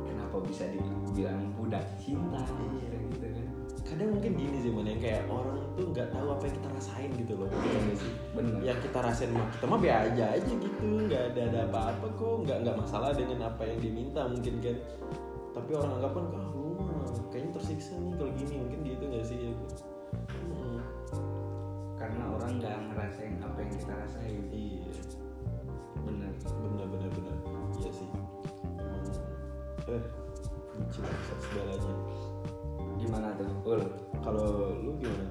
S2: kenapa bisa dibilang budak cinta
S1: Iya.
S2: gitu
S1: kadang mungkin gini sih man yang kayak orang tuh nggak tahu apa yang kita rasain gitu loh. Iya nggak sih?
S2: bener
S1: yang kita rasain mah kita mah biasa aja aja gitu nggak ada ada apa-apa kok. Nggak nggak masalah dengan apa yang diminta mungkin kan. Tapi orang anggapan ah lu kayaknya tersiksa nih kalau gini. Mungkin gitu nggak sih? Ya Hmm,
S2: karena orang nggak ngerasain apa yang kita rasain.
S1: Iya.
S2: Bener
S1: benar benar benar. Iya sih. Emang eh lucu segalanya
S2: gimana tuh? Ul
S1: kalau lu gimana?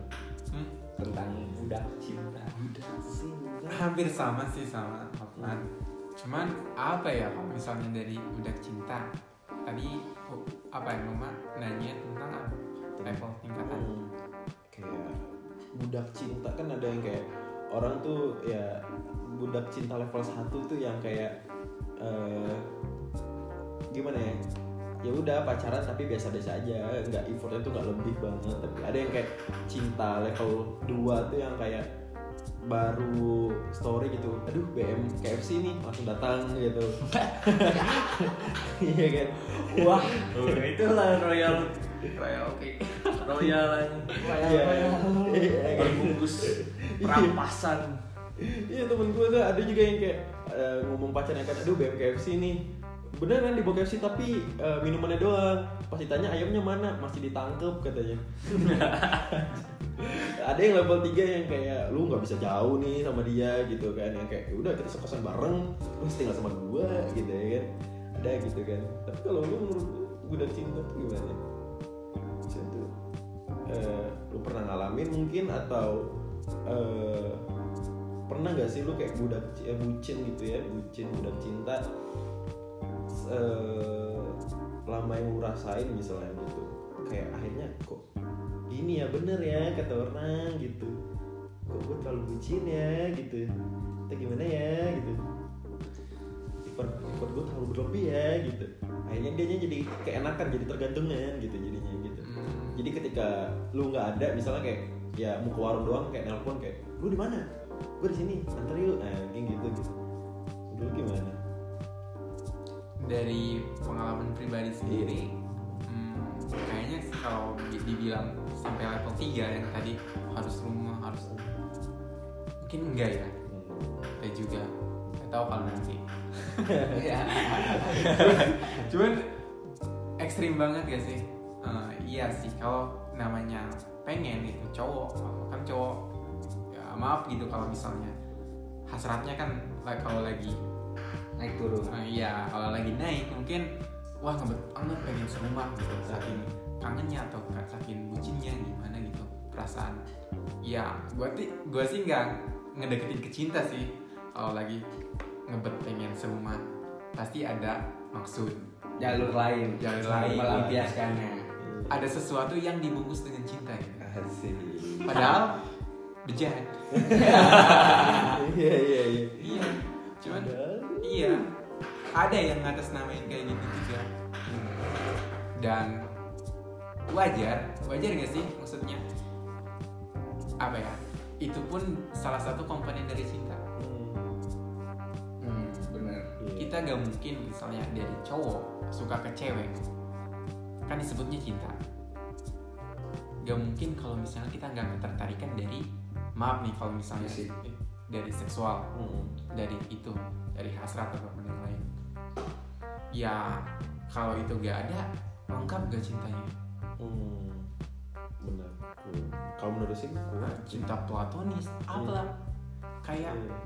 S4: Hmm?
S2: tentang budak cinta. Budak
S4: hampir sama sih sama. Hotman cuman apa ya kalau misalnya dari budak cinta? Tadi oh, apa ya mama nanya tentang apa? Level tingkatan.
S1: Hmm, kayak budak cinta kan ada yang kayak orang tuh ya budak cinta level 1 tuh yang kayak eh gimana ya ya udah pacaran tapi biasa-biasa aja nggak effortnya tuh nggak lebih banget. Tapi ada yang kayak cinta level 2 tuh yang kayak baru story gitu aduh BM KFC nih langsung datang gitu. (laughs) Iya kan?
S2: Wah.
S5: Oh, itulah royal. Royal oke. Royal aja.
S1: Iya. Iya,
S5: berbungkus perampasan.
S1: Iya temen gue tuh ada juga yang kayak eh, ngomong pacarnya kan, aduh BM KFC nih Beneran dibawa KFC tapi eh, minumannya doang. Pas ditanya ayamnya mana, masih ditangkep katanya. (laughs) Ada yang level 3 yang kayak, lu gak bisa jauh nih sama dia gitu kan. Yang kayak, "Ya udah kita sekosan bareng, lu tinggal sama gue gitu ya kan. Ada gitu kan. Tapi kalau lu menurut lu, udah cinta tuh gimana? Cinta eh, lu pernah ngalamin mungkin atau eh, pernah gak sih lu kayak budak eh, bucin gitu ya bucin budak cinta eh, lama yang lu rasain misalnya gitu. Kayak akhirnya kok ini ya bener ya kata orang gitu. Kok gue terlalu bucin ya gitu. Kita gimana ya gitu. Effort effort gue terlalu berlebih ya gitu. Akhirnya dia jadi keenakan jadi tergantungan gitu jadinya gitu.
S4: Hmm.
S1: jadi ketika lu nggak ada misalnya kayak ya mau ke warung doang kayak nelpon kayak lu di mana? Gue di sini antar yuk. Nah, kayak gitu gitu. Dulu gimana
S4: dari pengalaman pribadi sendiri hmm, kayaknya kalau di- dibilang sampai level 3 yang tadi harus rumah harus mungkin enggak ya? Saya juga. Nggak tahu kalau nanti. (laughs)
S2: Ya
S4: cuman ekstrim banget gak sih? Eh, iya sih kalau namanya pengen itu cowok kan cowok ya maaf gitu kalau misalnya hasratnya kan like kalau lagi
S2: naik turun
S4: eh, iya kalau lagi naik mungkin wah ngebet banget pengen serumah gitu saking kangennya atau saking bucinnya gimana gitu perasaan ya gua sih gua sih nggak ngedeketin ke cinta sih kalau lagi ngebet pengen serumah pasti ada maksud
S2: jalur lain
S4: Jalur lain.
S2: melampiaskannya
S4: ada sesuatu yang dibungkus dengan cinta gitu.
S1: asik
S4: Padahal bejat. (laughs)
S1: iya iya iya
S4: iya. Cuman
S1: Padahal-
S4: iya. Ada yang ngatas namain kayak gitu juga. Dan wajar, wajar gak sih maksudnya? Apa ya? Itu pun salah satu komponen dari cinta.
S1: Hmm,
S2: hmm,
S1: iya.
S4: Kita gak mungkin misalnya dari cowok suka ke cewek, kan disebutnya cinta. Gak mungkin kalau misalnya kita nggak ketertarikan dari maaf nih kalau misalnya
S2: Fisik.
S4: Dari seksual
S1: Hmm.
S4: dari itu dari hasrat atau apa pun yang lain ya kalau itu gak ada lengkap gak cintanya
S1: Hmm. benar Hmm. kalau menurut sih
S4: Nah, cinta platonis apalah kayak
S1: Iya.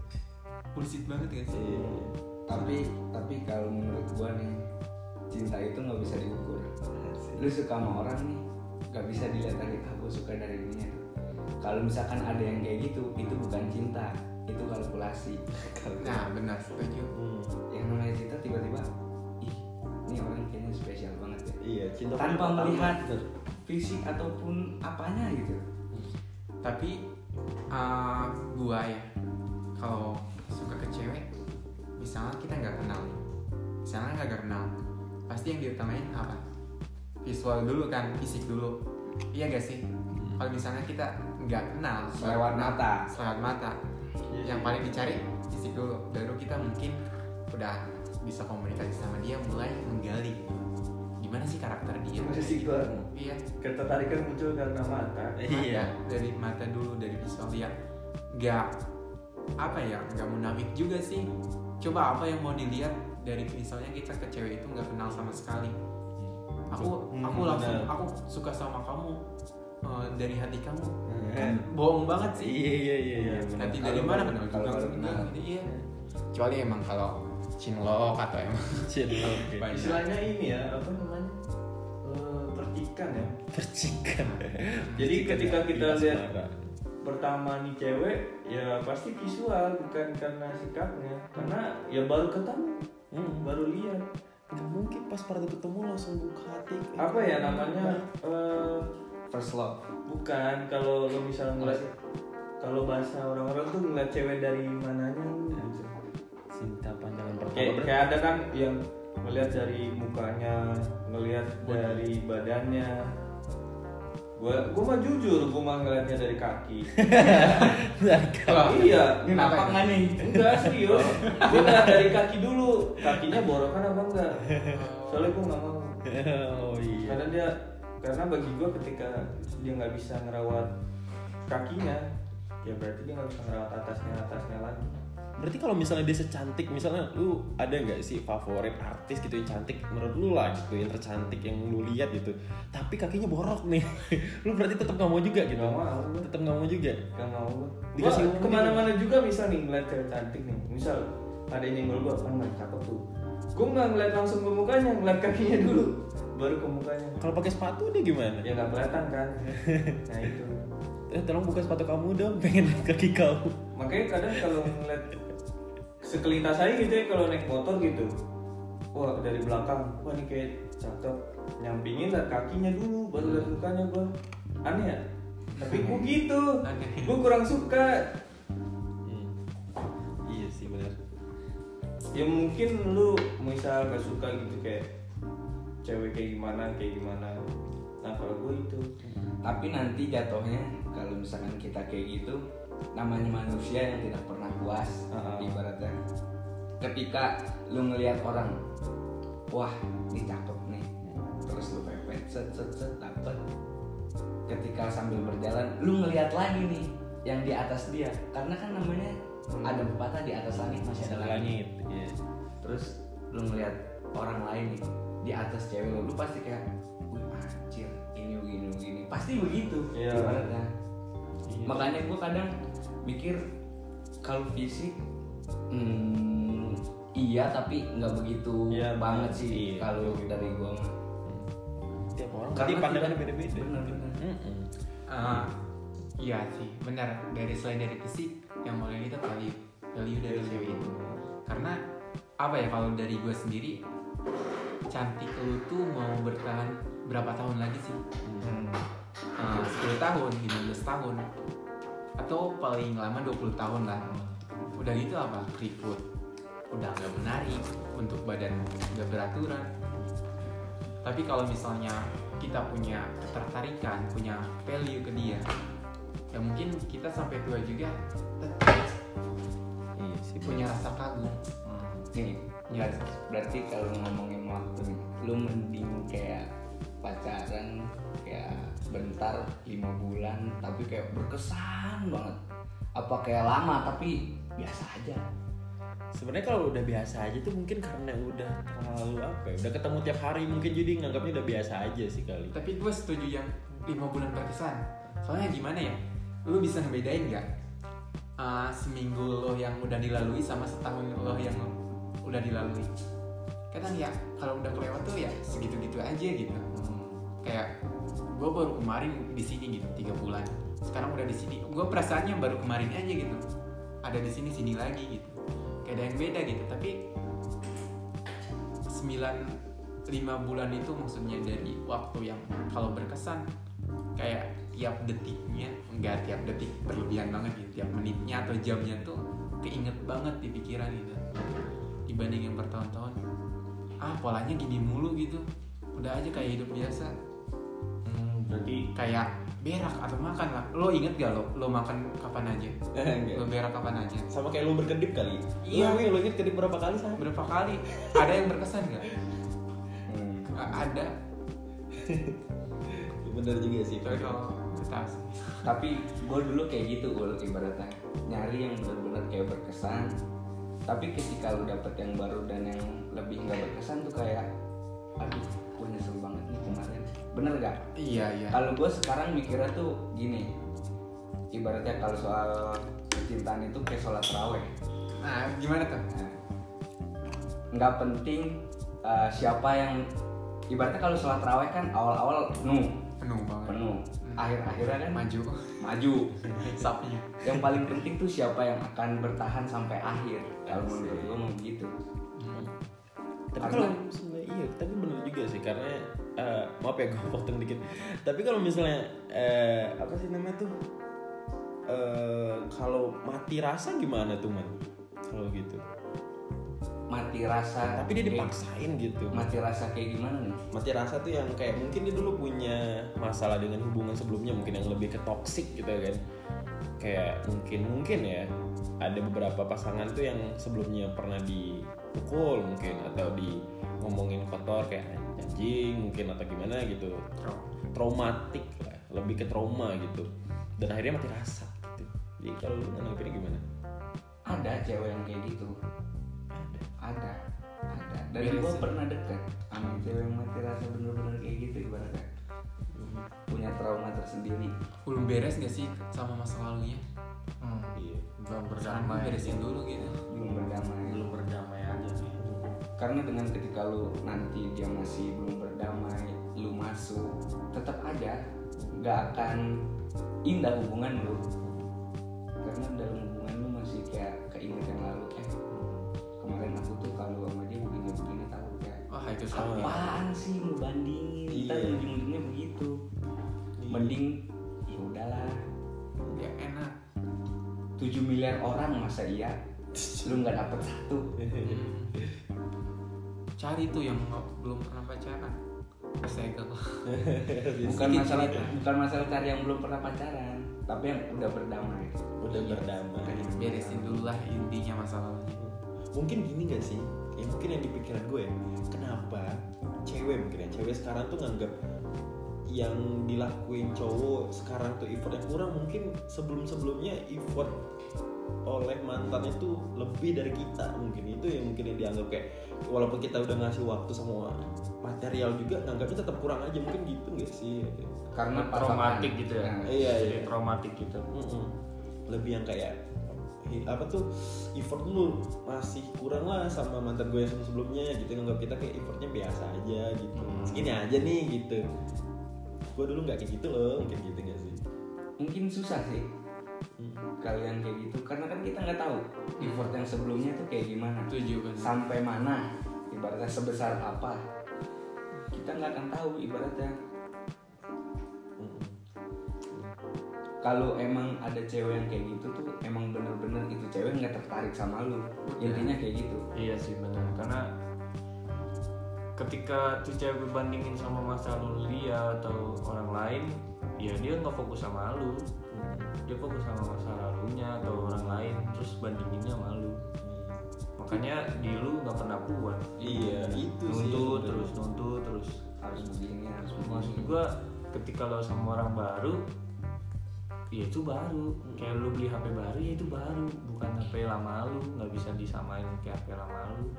S4: bullshit banget gak sih
S1: Iya.
S2: tapi tapi kalau menurut gua nih cinta itu nggak bisa diukur lu suka sama orang nih nggak bisa dilihat dari ah suka dari ini kalau misalkan ada yang kayak gitu itu bukan cinta itu (laughs) kalkulasi.
S4: Nah benar setuju.
S1: Hmm.
S2: yang namanya cinta tiba-tiba ih ini orang kayaknya spesial banget ya.
S1: Iya cinta
S2: Tanpa melihat fisik ataupun apanya gitu.
S4: Tapi uh, gua ya kalau suka ke cewek misalnya kita nggak kenal nih misalnya nggak kenal pasti yang diutamain apa? Visual dulu kan fisik dulu. Iya gak sih? Kalau misalnya kita nggak kenal
S2: Selewat mata.
S4: selewat mata yang paling dicari fisik dulu baru kita mungkin udah bisa komunikasi sama dia mulai menggali. Gimana sih karakter dia?
S3: Masih gua.
S4: iya.
S3: Ketertarikan muncul karena mata.
S5: Iya.
S4: mata, dari mata dulu dari visual dia. Nggak apa ya nggak munafik juga sih. Coba apa yang mau dilihat dari misalnya kita ke cewek itu nggak kenal sama sekali. Aku
S1: Hmm,
S4: aku langsung aku suka sama kamu eh, dari hati kamu
S1: Hmm.
S4: kan bohong banget sih
S1: Iya iya iya iya.
S4: hati
S2: Kalau
S4: dari mana kenal
S2: kalau kenal.
S4: iya kecuali emang kalau cinlok atau emang (laughs)
S1: Cin, oke.
S4: banyak
S3: Istilahnya ini ya, apa namanya? Eh, percikan ya.
S1: Percikan. (laughs)
S3: Jadi ketika kita
S1: Iya,
S3: lihat pertama nih cewek ya pasti visual bukan karena sikapnya karena ya baru ketemu
S1: Hmm.
S3: baru lihat
S1: mungkin pas pada ketemu langsung buka hati.
S3: apa ya namanya eh,
S2: first love.
S3: Bukan kalau lo misalnya ngeliat kalau bahasa orang-orang tuh ngeliat cewek dari mananya.
S1: Cinta pandangan pertama.
S3: kayak ada kan yang ngelihat dari mukanya ngelihat dari badannya. Gua gua mah jujur gua mah ngeliatnya dari kaki. (laughs) Iya.
S2: Ini nggak nih? (laughs)
S3: Enggak serius. Gua ngeliat dari kaki dulu. Kakinya borokan apa enggak? (laughs) Soalnya gua nggak mau.
S1: Oh iya.
S3: karena dia karena bagi gua ketika dia nggak bisa ngerawat kakinya ya berarti dia nggak bisa ngerawat atasnya atasnya lagi
S1: Berarti kalau misalnya dia secantik, misalnya lu ada nggak sih favorit artis gitu yang cantik menurut lu lah gitu, yang tercantik yang lu lihat gitu. Tapi kakinya borok nih. (laughs) lu berarti tetap nggak mau juga gitu.
S3: Nggak mau.
S1: Tetap nggak mau juga.
S3: Gak mau.
S1: Dikasih
S3: Gua
S1: ke
S3: mana-mana juga misal nih ngeliat cewek cantik nih Misal ada yang nyenggol gua, kan nggak cakep tuh Gua nggak ngeliat langsung ke mukanya, ngeliat kakinya dulu Baru ke mukanya
S1: Kalau pakai sepatu dia gimana?
S3: Ya nggak kelihatan kan (laughs) Nah itu
S1: Eh, tolong buka sepatu kamu dong, (laughs) pengen lihat kaki kamu.
S3: Makanya kadang kalau ngeliat sekelintas aja gitu ya kalau naik motor gitu Wah dari belakang, wah ini kayak cakep Nyampingin liat kakinya dulu, baru liat mukanya gua Aneh ya? Tapi gua gitu, gua kurang suka
S1: Hmm. Iya sih benar.
S3: ya mungkin lu misal gak suka gitu kayak cewek kayak gimana kayak gimana? Nah kalau gue itu.
S2: Tapi nanti jatuhnya kalau misalkan kita kayak gitu namanya manusia yang tidak pernah puas
S3: Ah.
S2: ibaratnya. Ketika lu ngelihat orang wah ini cakep nih. Terus lu pepet set set set dapet. Ketika sambil berjalan lu ngelihat lagi nih yang di atas dia. Karena kan namanya ada pepatah di atas langit masih ada langit.
S1: Langit. Iya.
S2: terus lu ngeliat orang lain nih di atas cewek lu, lu pasti kayak wih anjir ini begini begini pasti begitu
S3: Iya.
S2: ibaratnya
S1: Iya.
S2: makanya gue kadang mikir kalau fisik hmm, iya tapi nggak begitu
S3: Iya,
S2: banget sih
S1: iya.
S2: kalau dari gue mah
S1: Tiap orang
S2: Karena kita-
S1: beda-beda.
S2: benar-benar.
S1: Mm-mm.
S4: Eh, iya sih benar dari selain dari fisik yang lihat itu value value dari cewek itu karena apa ya kalau dari gue sendiri cantik lu tuh mau bertahan berapa tahun lagi sih? Eh, 10 tahun 15 tahun. Atau paling lama 20 tahun lah. Udah gitu apa? Keriput udah nggak menarik untuk badan udah beraturan. Tapi kalau misalnya kita punya ketertarikan punya value ke dia ya mungkin kita sampai tua juga tetap
S1: Iya sih.
S4: punya rasa kagum. Iya.
S2: Berarti, berarti kalau ngomongin waktu lu mending kayak pacaran kayak bentar lima bulan tapi kayak berkesan banget apa kayak lama tapi biasa aja
S1: Sebenarnya kalau udah biasa aja tuh mungkin karena udah terlalu apa ya? Udah ketemu tiap hari mungkin jadi nganggapnya udah biasa aja sih kali.
S4: tapi gue setuju yang lima bulan berkesan soalnya gimana ya lu bisa ngebedain nggak uh, seminggu lo yang udah dilalui sama setahun lo yang udah dilalui. Kadang ya kalau udah kelewat tuh ya segitu-gitu aja gitu. Kayak gue baru kemarin di sini gitu tiga bulan. Sekarang udah di sini. Gue perasaannya baru kemarin aja gitu. Ada di sini sini lagi gitu. Kayak ada yang beda gitu. Tapi sembilan lima bulan itu maksudnya dari waktu yang kalau berkesan kayak tiap detiknya enggak tiap detik berlebihan banget gitu. Tiap menitnya atau jamnya tuh keinget banget di pikiran gitu dibanding yang bertahun-tahun. Ah polanya gini mulu gitu. Udah aja kayak hidup biasa.
S3: Hmm, berarti
S4: kayak berak atau makan lah. Lo inget gak lo? Lo makan kapan aja? (laughs) Lo berak kapan aja?
S1: Sama kayak lu berkedip kali.
S4: Iya.
S1: lu, lu inget kedip berapa kali sih
S4: berapa kali? Ada yang berkesan gak?
S2: Hmm.
S4: Ada. (laughs)
S1: Bener juga sih
S4: tapi kalau
S2: tapi gue dulu kayak gitu gue ibaratnya. Nyari yang benar-benar kayak berkesan tapi ketika lu dapet yang baru dan yang lebih nggak berkesan tuh kayak aduh gue nyesel banget nih kemarin. Bener gak
S4: iya iya.
S2: Kalau gue sekarang mikirnya tuh gini ibaratnya kalau soal percintaan itu kayak sholat raweh
S4: nah gimana tuh?
S2: Nah, nggak penting uh, siapa yang ibaratnya kalau sholat raweh kan awal-awal penuh.
S4: Penuh banget.
S2: Penuh akhir-akhirnya kan
S4: maju.
S2: maju. (laughs)
S4: Sapinya.
S2: Yang paling penting tuh siapa yang akan bertahan sampai akhir. Kalau menurut gue mau begitu
S1: tapi
S2: Karena-
S1: kalau misalnya iya tapi bener juga sih karena eh, maaf ya gue potong dikit. Tapi kalau misalnya eh, apa sih namanya tuh? Eh, kalau mati rasa gimana tuh man? Kalau gitu
S2: mati rasa
S1: tapi dia
S2: kayak-
S1: dipaksain gitu.
S2: Mati rasa kayak gimana nih?
S1: Mati rasa tuh yang kayak mungkin dia dulu punya masalah dengan hubungan sebelumnya mungkin yang lebih ke toxic gitu kan. Kayak mungkin mungkin ya. Ada beberapa pasangan tuh yang sebelumnya pernah dipukul mungkin atau di ngomongin kotor kayak anjing mungkin atau gimana gitu. Traumatik lah lebih ke trauma gitu. Dan akhirnya mati rasa gitu. Jadi kalau lu nanggepinnya gimana?
S2: Ada cewek yang kayak gitu ada ada. Dan gue
S4: sih.
S2: pernah deket. Sama cewek yang mati rasa bener-bener kayak gitu ibaratnya. Punya trauma tersendiri.
S4: Belum beres gak sih sama masa lalunya?
S3: Hmm,
S1: iya.
S3: Belum berdamai.
S4: beresin dulu gitu.
S2: Belum berdamai.
S3: Belum berdamai aja nih
S2: karena dengan ketika lu nanti dia masih belum berdamai lu masuk tetap aja nggak akan indah hubungan lu. Karena dalam hubungan lu masih kayak keinget yang
S4: itu sama
S2: apaan sih lu bandingin?
S1: Iya.
S2: ntar ujung-ujungnya begitu. Mending ya udahlah.
S4: Ya enak.
S2: 7 miliar orang masa iya? (laughs) Lu nggak dapet satu.
S4: Cari tuh yang nggak- belum pernah pacaran. Segel (laughs)
S2: bukan masalah bukan masalah cari yang belum pernah pacaran tapi yang udah berdamai.
S1: Udah berdamai.
S4: Beresin dulu lah intinya masalahnya.
S1: Mungkin gini gak sih ya mungkin yang di pikiran gue ya kenapa cewek mungkin ya cewek sekarang tuh nganggap yang dilakuin cowok sekarang tuh effortnya kurang mungkin sebelum sebelumnya effort oleh mantannya tuh lebih dari kita mungkin. Itu yang mungkin yang dianggap kayak walaupun kita udah ngasih waktu semua material juga nganggapnya tetap kurang aja. Mungkin gitu gak sih?
S2: Karena
S3: traumatik gitu ya.
S1: Iya, iya.
S3: traumatik gitu.
S1: Mm-mm. lebih yang kayak apa tuh effort lu masih kurang lah sama mantan gue yang sebelumnya gitu nganggap kita kayak effortnya biasa aja gitu.
S3: Hmm.
S1: segini aja nih gitu. Gue dulu nggak kayak gitu loh mungkin gitu gak sih?
S2: Mungkin susah sih
S1: Mm.
S2: kalian kayak gitu karena kan kita nggak tahu effort yang sebelumnya tuh kayak gimana.
S4: Setuju kan
S2: sampai mana ibaratnya sebesar apa kita nggak akan tahu ibaratnya kalau emang ada cewek yang kayak gitu tuh emang bener-bener itu cewek nggak tertarik sama lu. Intinya kayak gitu.
S3: Iya sih benar karena ketika tuh cewek bandingin sama masa lalu dia atau orang lain ya dia nggak fokus sama lu. Dia fokus sama masa lalunya atau orang lain terus bandinginnya sama lu. Makanya di lu nggak pernah puas
S1: iya itu sih
S3: nuntut terus nuntut terus
S2: harus begini harus
S3: maksud
S2: begini
S3: gua ketika lo sama orang baru ya itu baru. Kayak lu beli HP baru ya itu baru. Bukan HP lama lu nggak bisa disamain kayak HP lama lu.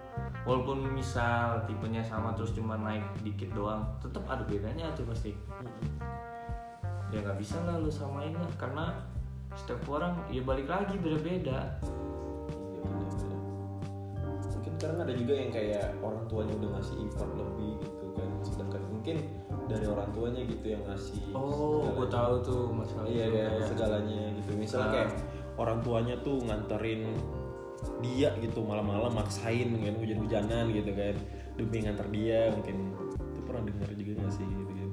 S3: Walaupun misal tipenya sama terus cuma naik dikit doang tetap ada bedanya tuh pasti. Ya nggak bisa lah lu samain lah karena setiap orang ya balik lagi beda-beda
S1: Iya, mungkin sekarang ada juga yang kayak orang tuanya udah ngasih effort lebih gitu kan sedangkan mungkin dari orang tuanya gitu yang ngasih
S3: oh gue tahu tuh masalah
S1: iya
S3: itu
S1: kan
S3: kayak-
S1: segalanya gitu. Misalnya
S3: Ah.
S1: kayak orang tuanya tuh nganterin dia gitu malam-malam maksain kan hujan-hujanan gitu kan. Demi nganter dia mungkin. Itu pernah dengar juga gak sih gitu kan?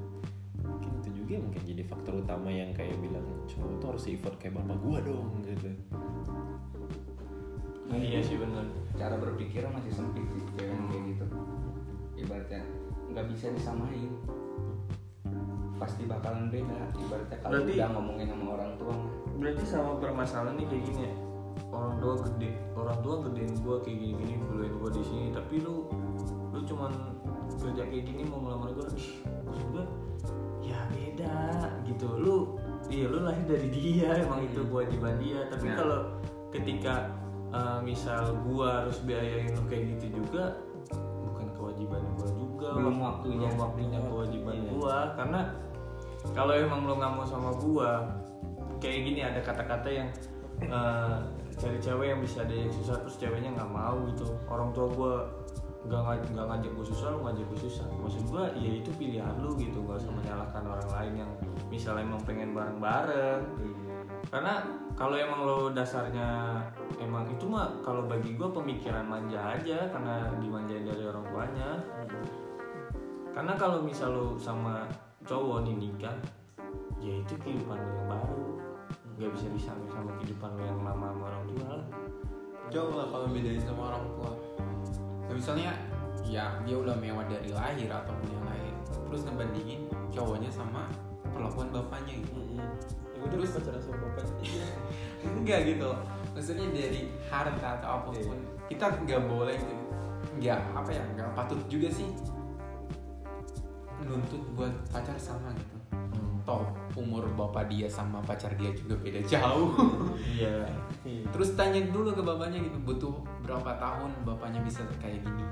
S1: Mungkin itu juga mungkin jadi faktor utama yang kayak bilang cowok tuh harus effort kayak bapak gua dong gitu.
S3: Iya sih benar
S2: cara berpikirnya masih sempit sih cewek kayak gitu. Ibaratnya nggak bisa disamain pasti bakalan beda. Ibaratnya kalau
S3: Berarti-
S2: udah ngomongin sama orang tua
S3: berarti sama permasalahan nih kayak gini ya? Orang tua gede orang tua gedein gua kayak gini gini duluin gua di sini. Tapi lu lu cuman kerja kayak gini mau ih maksud gua ya beda gitu. Lu iya lu lahir dari dia emang itu kewajiban dia. Tapi
S2: Nah.
S3: kalau ketika uh, misal gua harus biayain lu kayak gitu juga bukan kewajiban gua juga.
S2: Belum
S3: Wak-
S2: waktunya.
S3: belum waktunya kewajiban
S1: Iya.
S3: gua. Karena kalau emang lo nggak mau sama gua kayak gini ada kata-kata yang eh, cari cewek yang bisa diajak susah terus ceweknya nggak mau gitu. Orang tua gua nggak ngaj- nggak ngajak gue susah lu ngajak gue susah. Maksud gua ya itu pilihan lu gitu nggak usah menyalahkan orang lain yang misalnya emang pengen bareng-bareng. Karena kalau emang lo dasarnya emang itu mah kalau bagi gua pemikiran manja aja karena dimanjain dari orang tuanya karena kalau misal lo sama cowok nih nikah ya itu kehidupan lo yang baru. Nggak bisa disamain sama kehidupan lo yang lama sama orang tua lah.
S4: Jauh lah kalau bedain sama orang tua. Nah, misalnya ya dia udah mewah dari lahir ataupun yang lain terus ngebandingin cowoknya sama perlakuan bapaknya gitu.
S1: Ya udah terus pacaran sama bapaknya (laughs)
S4: enggak gitu loh. Maksudnya dari harta atau apa pun kita nggak boleh gitu nggak apa ya nggak patut juga sih nuntut buat pacar sama gitu. Toh umur bapak dia sama pacar dia juga beda jauh. (laughs)
S3: Iya. (laughs)
S4: Terus tanya dulu ke bapaknya gitu butuh berapa tahun bapaknya bisa kayak gini?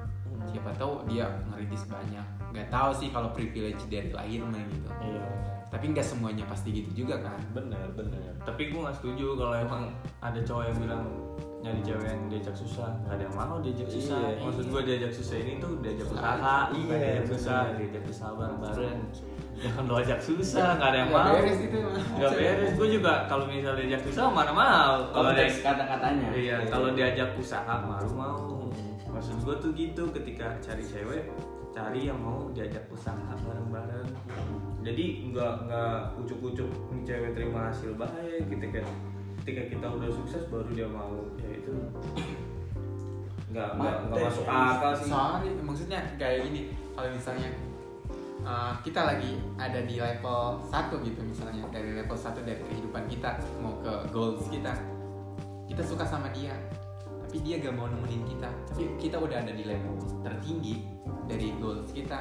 S4: Siapa tahu dia ngerintis banyak. Nggak tahu sih kalau privilege dari lahir mah gitu.
S3: Iya.
S4: Tapi nggak semuanya pasti gitu juga kan.
S1: Benar benar.
S3: Tapi gue nggak setuju kalau emang ada cowok yang bilang nyari cewek yang diajak susah. Nggak ada yang mau diajak susah.
S1: Iya,
S3: maksud
S4: iya.
S3: gue diajak susah ini tuh diajak
S4: Usaha.
S1: Iya,
S3: bukan diajak susah diajak usaha bareng bareng jangan lo ajak susah nggak ada yang
S4: Nggak
S3: mau.
S4: beres gitu emang.
S3: nggak beres. Gue juga kalau misalnya diajak susah mana mau kalau dia
S2: konteks kata-katanya.
S3: Iya kalau diajak usaha baru mau maksud gue tuh gitu ketika cari cewek cari yang mau diajak usaha bareng bareng jadi nggak nggak ucuk-ucuk nih cewek terima hasil baik ketika ketika kita udah sukses baru dia mau. Ya itu. (coughs) Nggak nggak masuk akal sih.
S4: soalnya maksudnya kayak gini kalau misalnya uh, kita lagi ada di level 1 gitu misalnya dari level 1 dari kehidupan kita mau ke goals kita kita suka sama dia tapi dia gak mau nemenin kita. Tapi kita udah ada di level tertinggi dari goals kita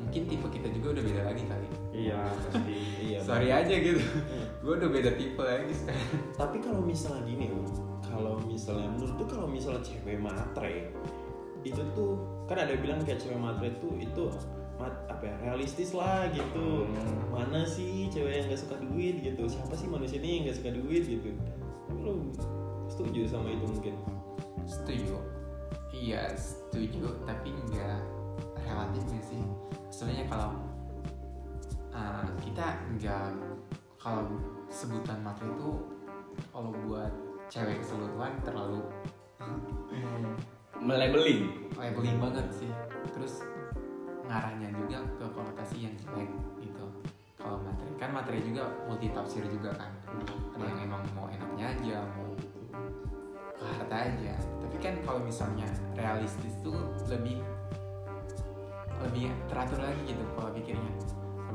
S4: mungkin tipe kita juga udah beda lagi kali
S3: iya (laughs) pasti.
S1: Iya
S4: sorry aja gitu. Gue udah beda tipe lagi sekarang.
S1: Tapi kalau misalnya gini kalau misalnya menurut tuh kalau misalnya cewek matre itu tuh kan ada bilang kayak cewek matre tuh itu mat- apa ya realistis lah gitu. Mana sih cewek yang gak suka duit gitu? Siapa sih manusia ini yang gak suka duit gitu? Lo setuju sama itu mungkin?
S4: Setuju. Iya setuju. Tapi nggak relatif sih? Sebenarnya kalau uh, kita nggak kalau sebutan materi itu kalau buat cewek keseluruhan terlalu
S2: melabeling.
S4: Labeling banget sih. Terus ngarahnya juga ke konotasi yang jelek gitu. Kalau materi kan materi juga multi tafsir juga kan. Ada yang emang mau enaknya aja mau ke harta aja. Tapi kan kalau misalnya realistis tuh lebih lebih teratur lagi gitu kalau pikirnya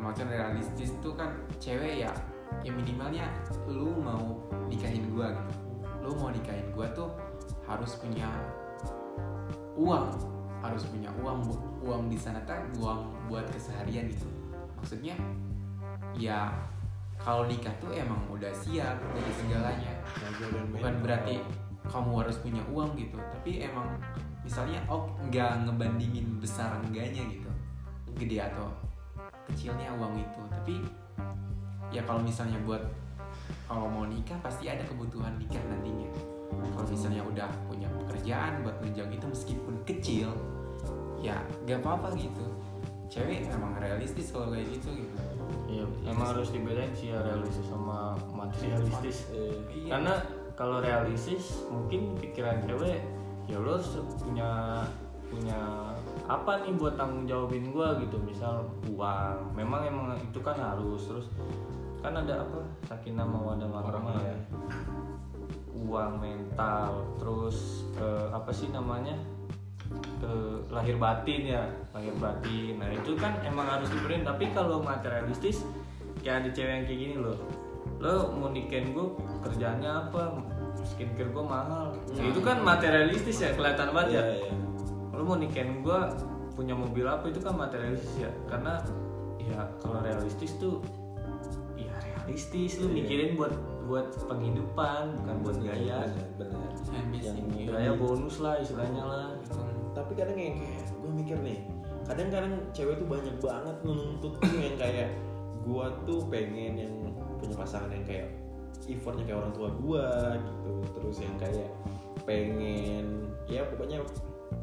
S4: maksudnya realistis tuh kan cewek ya ya minimalnya lu mau nikahin gua gitu. Lu mau nikahin gua tuh harus punya uang harus punya uang uang di sana kan uang buat keseharian gitu. Maksudnya ya kalau nikah tuh emang udah siap dari segalanya. Bukan berarti kamu harus punya uang gitu tapi emang misalnya oh nggak ngebandingin besar enggaknya gitu. Gede atau kecilnya uang itu. Tapi ya kalau misalnya buat kalau mau nikah pasti ada kebutuhan nikah nantinya. Kalau misalnya udah punya pekerjaan buat nunjang itu meskipun kecil ya gak apa-apa gitu. Cewek emang realistis kalau kayak gitu gitu.
S3: Iya emang harus dibedain sih ya realistis sama materialistis.
S4: Iya.
S3: karena kalau realistis mungkin pikiran cewek ya lo harus punya punya apa nih buat tanggung jawabin gua gitu? Misal uang. Memang emang itu kan harus. Terus kan ada apa? Sakinah mawadah warahmah ya. Uang mental. Terus eh, apa sih namanya? Eh, lahir batin ya. Lahir batin. Nah itu kan emang harus diberiin tapi kalau materialistis kayak ada cewek yang kayak gini loh. Lo mau nikahin gue kerjaannya apa? Skincare gue mahal. Nah, itu kan materialistis ya kelihatan banget ya.
S1: Iya, iya.
S3: lo mau nikahin gue punya mobil apa itu kan materialistis ya. Karena ya kalau realistis tuh ya realistis. Lu mikirin buat buat penghidupan bukan buat gaya.
S1: benar. Yang-
S3: gaya bonus lah istilahnya lah.
S1: Tapi kadang yang kayak gue mikir nih kadang-kadang cewek tuh banyak banget nuntut tuh yang kayak gue tuh pengen yang punya pasangan yang kayak effortnya kayak orang tua gue gitu. Terus yang kayak pengen ya pokoknya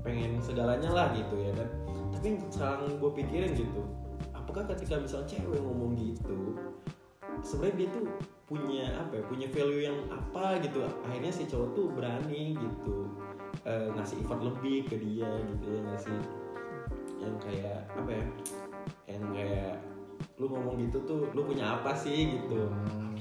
S1: pengen segalanya lah gitu ya kan. Tapi yang sekarang gue pikirin gitu apakah ketika misalnya cewek ngomong gitu sebenarnya dia tuh punya apa ya punya value yang apa gitu. Akhirnya si cowok tuh berani gitu eh, ngasih effort lebih ke dia gitu ya ngasih yang kayak apa ya yang kayak lu ngomong gitu tuh lu punya apa sih gitu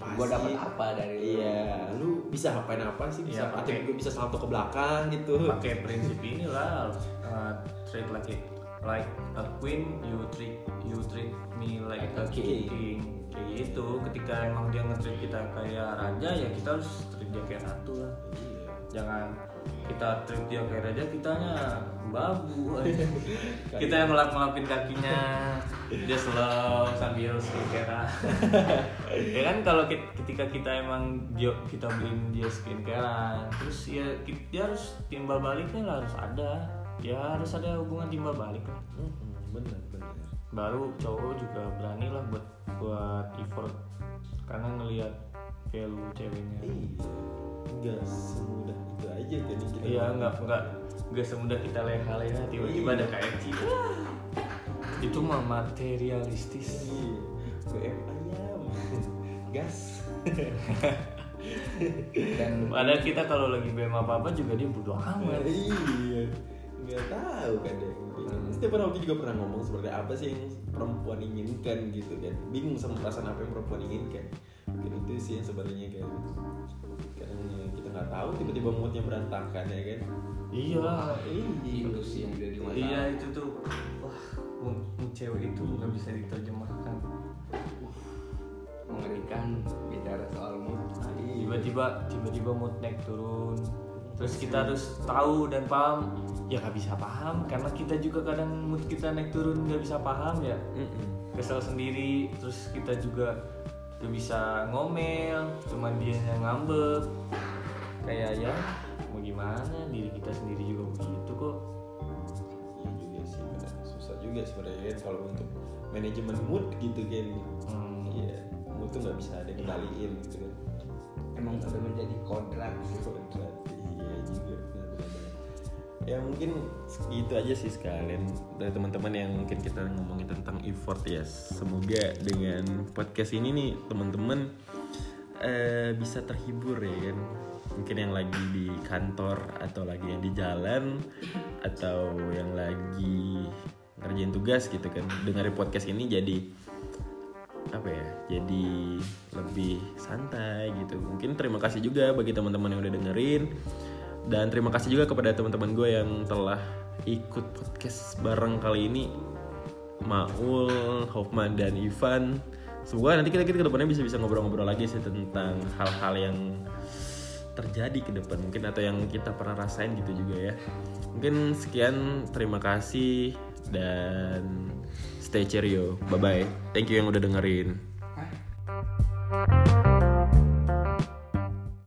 S1: apa
S2: Gua dapat apa dari lu?
S1: iya. Lu bisa ngapain apa sih? Bisa
S3: Iya,
S1: atau
S3: pakai-
S1: juga bisa salto ke belakang gitu.
S3: pakai prinsip inilah uh, treat like it like a queen you treat you treat me like a
S1: King.
S3: king. Kayak gitu. Ketika emang dia nge-treat kita kayak raja ya kita harus treat dia kayak ratu lah.
S1: Iya.
S3: jangan kita treat dia kayak raja kitanya babu. (laughs) Kita yang ngelap ngelapin kakinya. Dia slow sambil skincare (laughs) ya kan kalau ketika kita emang dia, kita beliin dia skincare terus ya dia harus timbal baliknya lah harus ada. Ya harus ada hubungan timbal balik lah.
S1: Mm-mm, bener bener.
S3: Baru cowok juga berani lah buat buat effort. Karena ngelihat value ceweknya.
S1: Iya. Nggak semudah itu aja kan yang kita
S3: Iya nggak nggak nggak semudah kita leha-leha tiba-tiba ada KFC Wah, itu mah materialistis.
S1: Iya, BM ayam, (laughs) gas.
S2: Dan
S3: padahal kita kalau lagi BM apa apa juga dia bodo amat.
S1: Iya, nggak tahu kadang. Setiap orang juga pernah ngomong seperti apa sih yang perempuan inginkan gitu kan. Bingung sama perasaan apa yang perempuan inginkan. Mungkin itu sih yang sebenarnya kan. Kadang ya kita nggak tahu tiba-tiba moodnya berantakan ya kan.
S3: iya.
S2: Itu sih yang jadi masalah.
S3: iya itu tuh. Wah mood, mood cewek itu nggak bisa diterjemahkan.
S2: Mengerikan bicara soal mood.
S3: tiba-tiba tiba-tiba mood naik turun. Terus kita harus tahu dan paham. Ya nggak bisa paham karena kita juga kadang mood kita naik turun nggak bisa paham ya. Kesel sendiri terus kita juga gak bisa ngomel cuman dia yang ngambek kayak ya mau gimana diri kita sendiri juga begitu kok
S1: Iya juga sih, benar. susah juga sebenarnya kan kalau untuk manajemen mood gitu kan.
S3: Hmm.
S1: Iya, mood tuh nggak bisa ada gitu kan.
S2: Emang udah menjadi kodrat.
S1: Kodrat, iya juga benar-benar. Ya mungkin segitu aja sih sekalian dari teman-teman yang mungkin kita ngomongin tentang effort ya. Semoga dengan podcast ini nih teman-teman eh, bisa terhibur ya kan. Mungkin yang lagi di kantor atau lagi yang di jalan atau yang lagi ngerjain tugas gitu kan. Dengerin podcast ini jadi apa ya jadi lebih santai gitu mungkin terima kasih juga bagi teman-teman yang udah dengerin dan terima kasih juga kepada teman-teman gue yang telah ikut podcast bareng kali ini. Maul, Hofman dan Ivan. Semoga nanti kita kita ke depannya bisa bisa ngobrol-ngobrol lagi sih tentang hal-hal yang terjadi ke depan mungkin atau yang kita pernah rasain gitu juga ya. Mungkin sekian terima kasih dan stay cheerio. Bye bye thank you yang udah dengerin?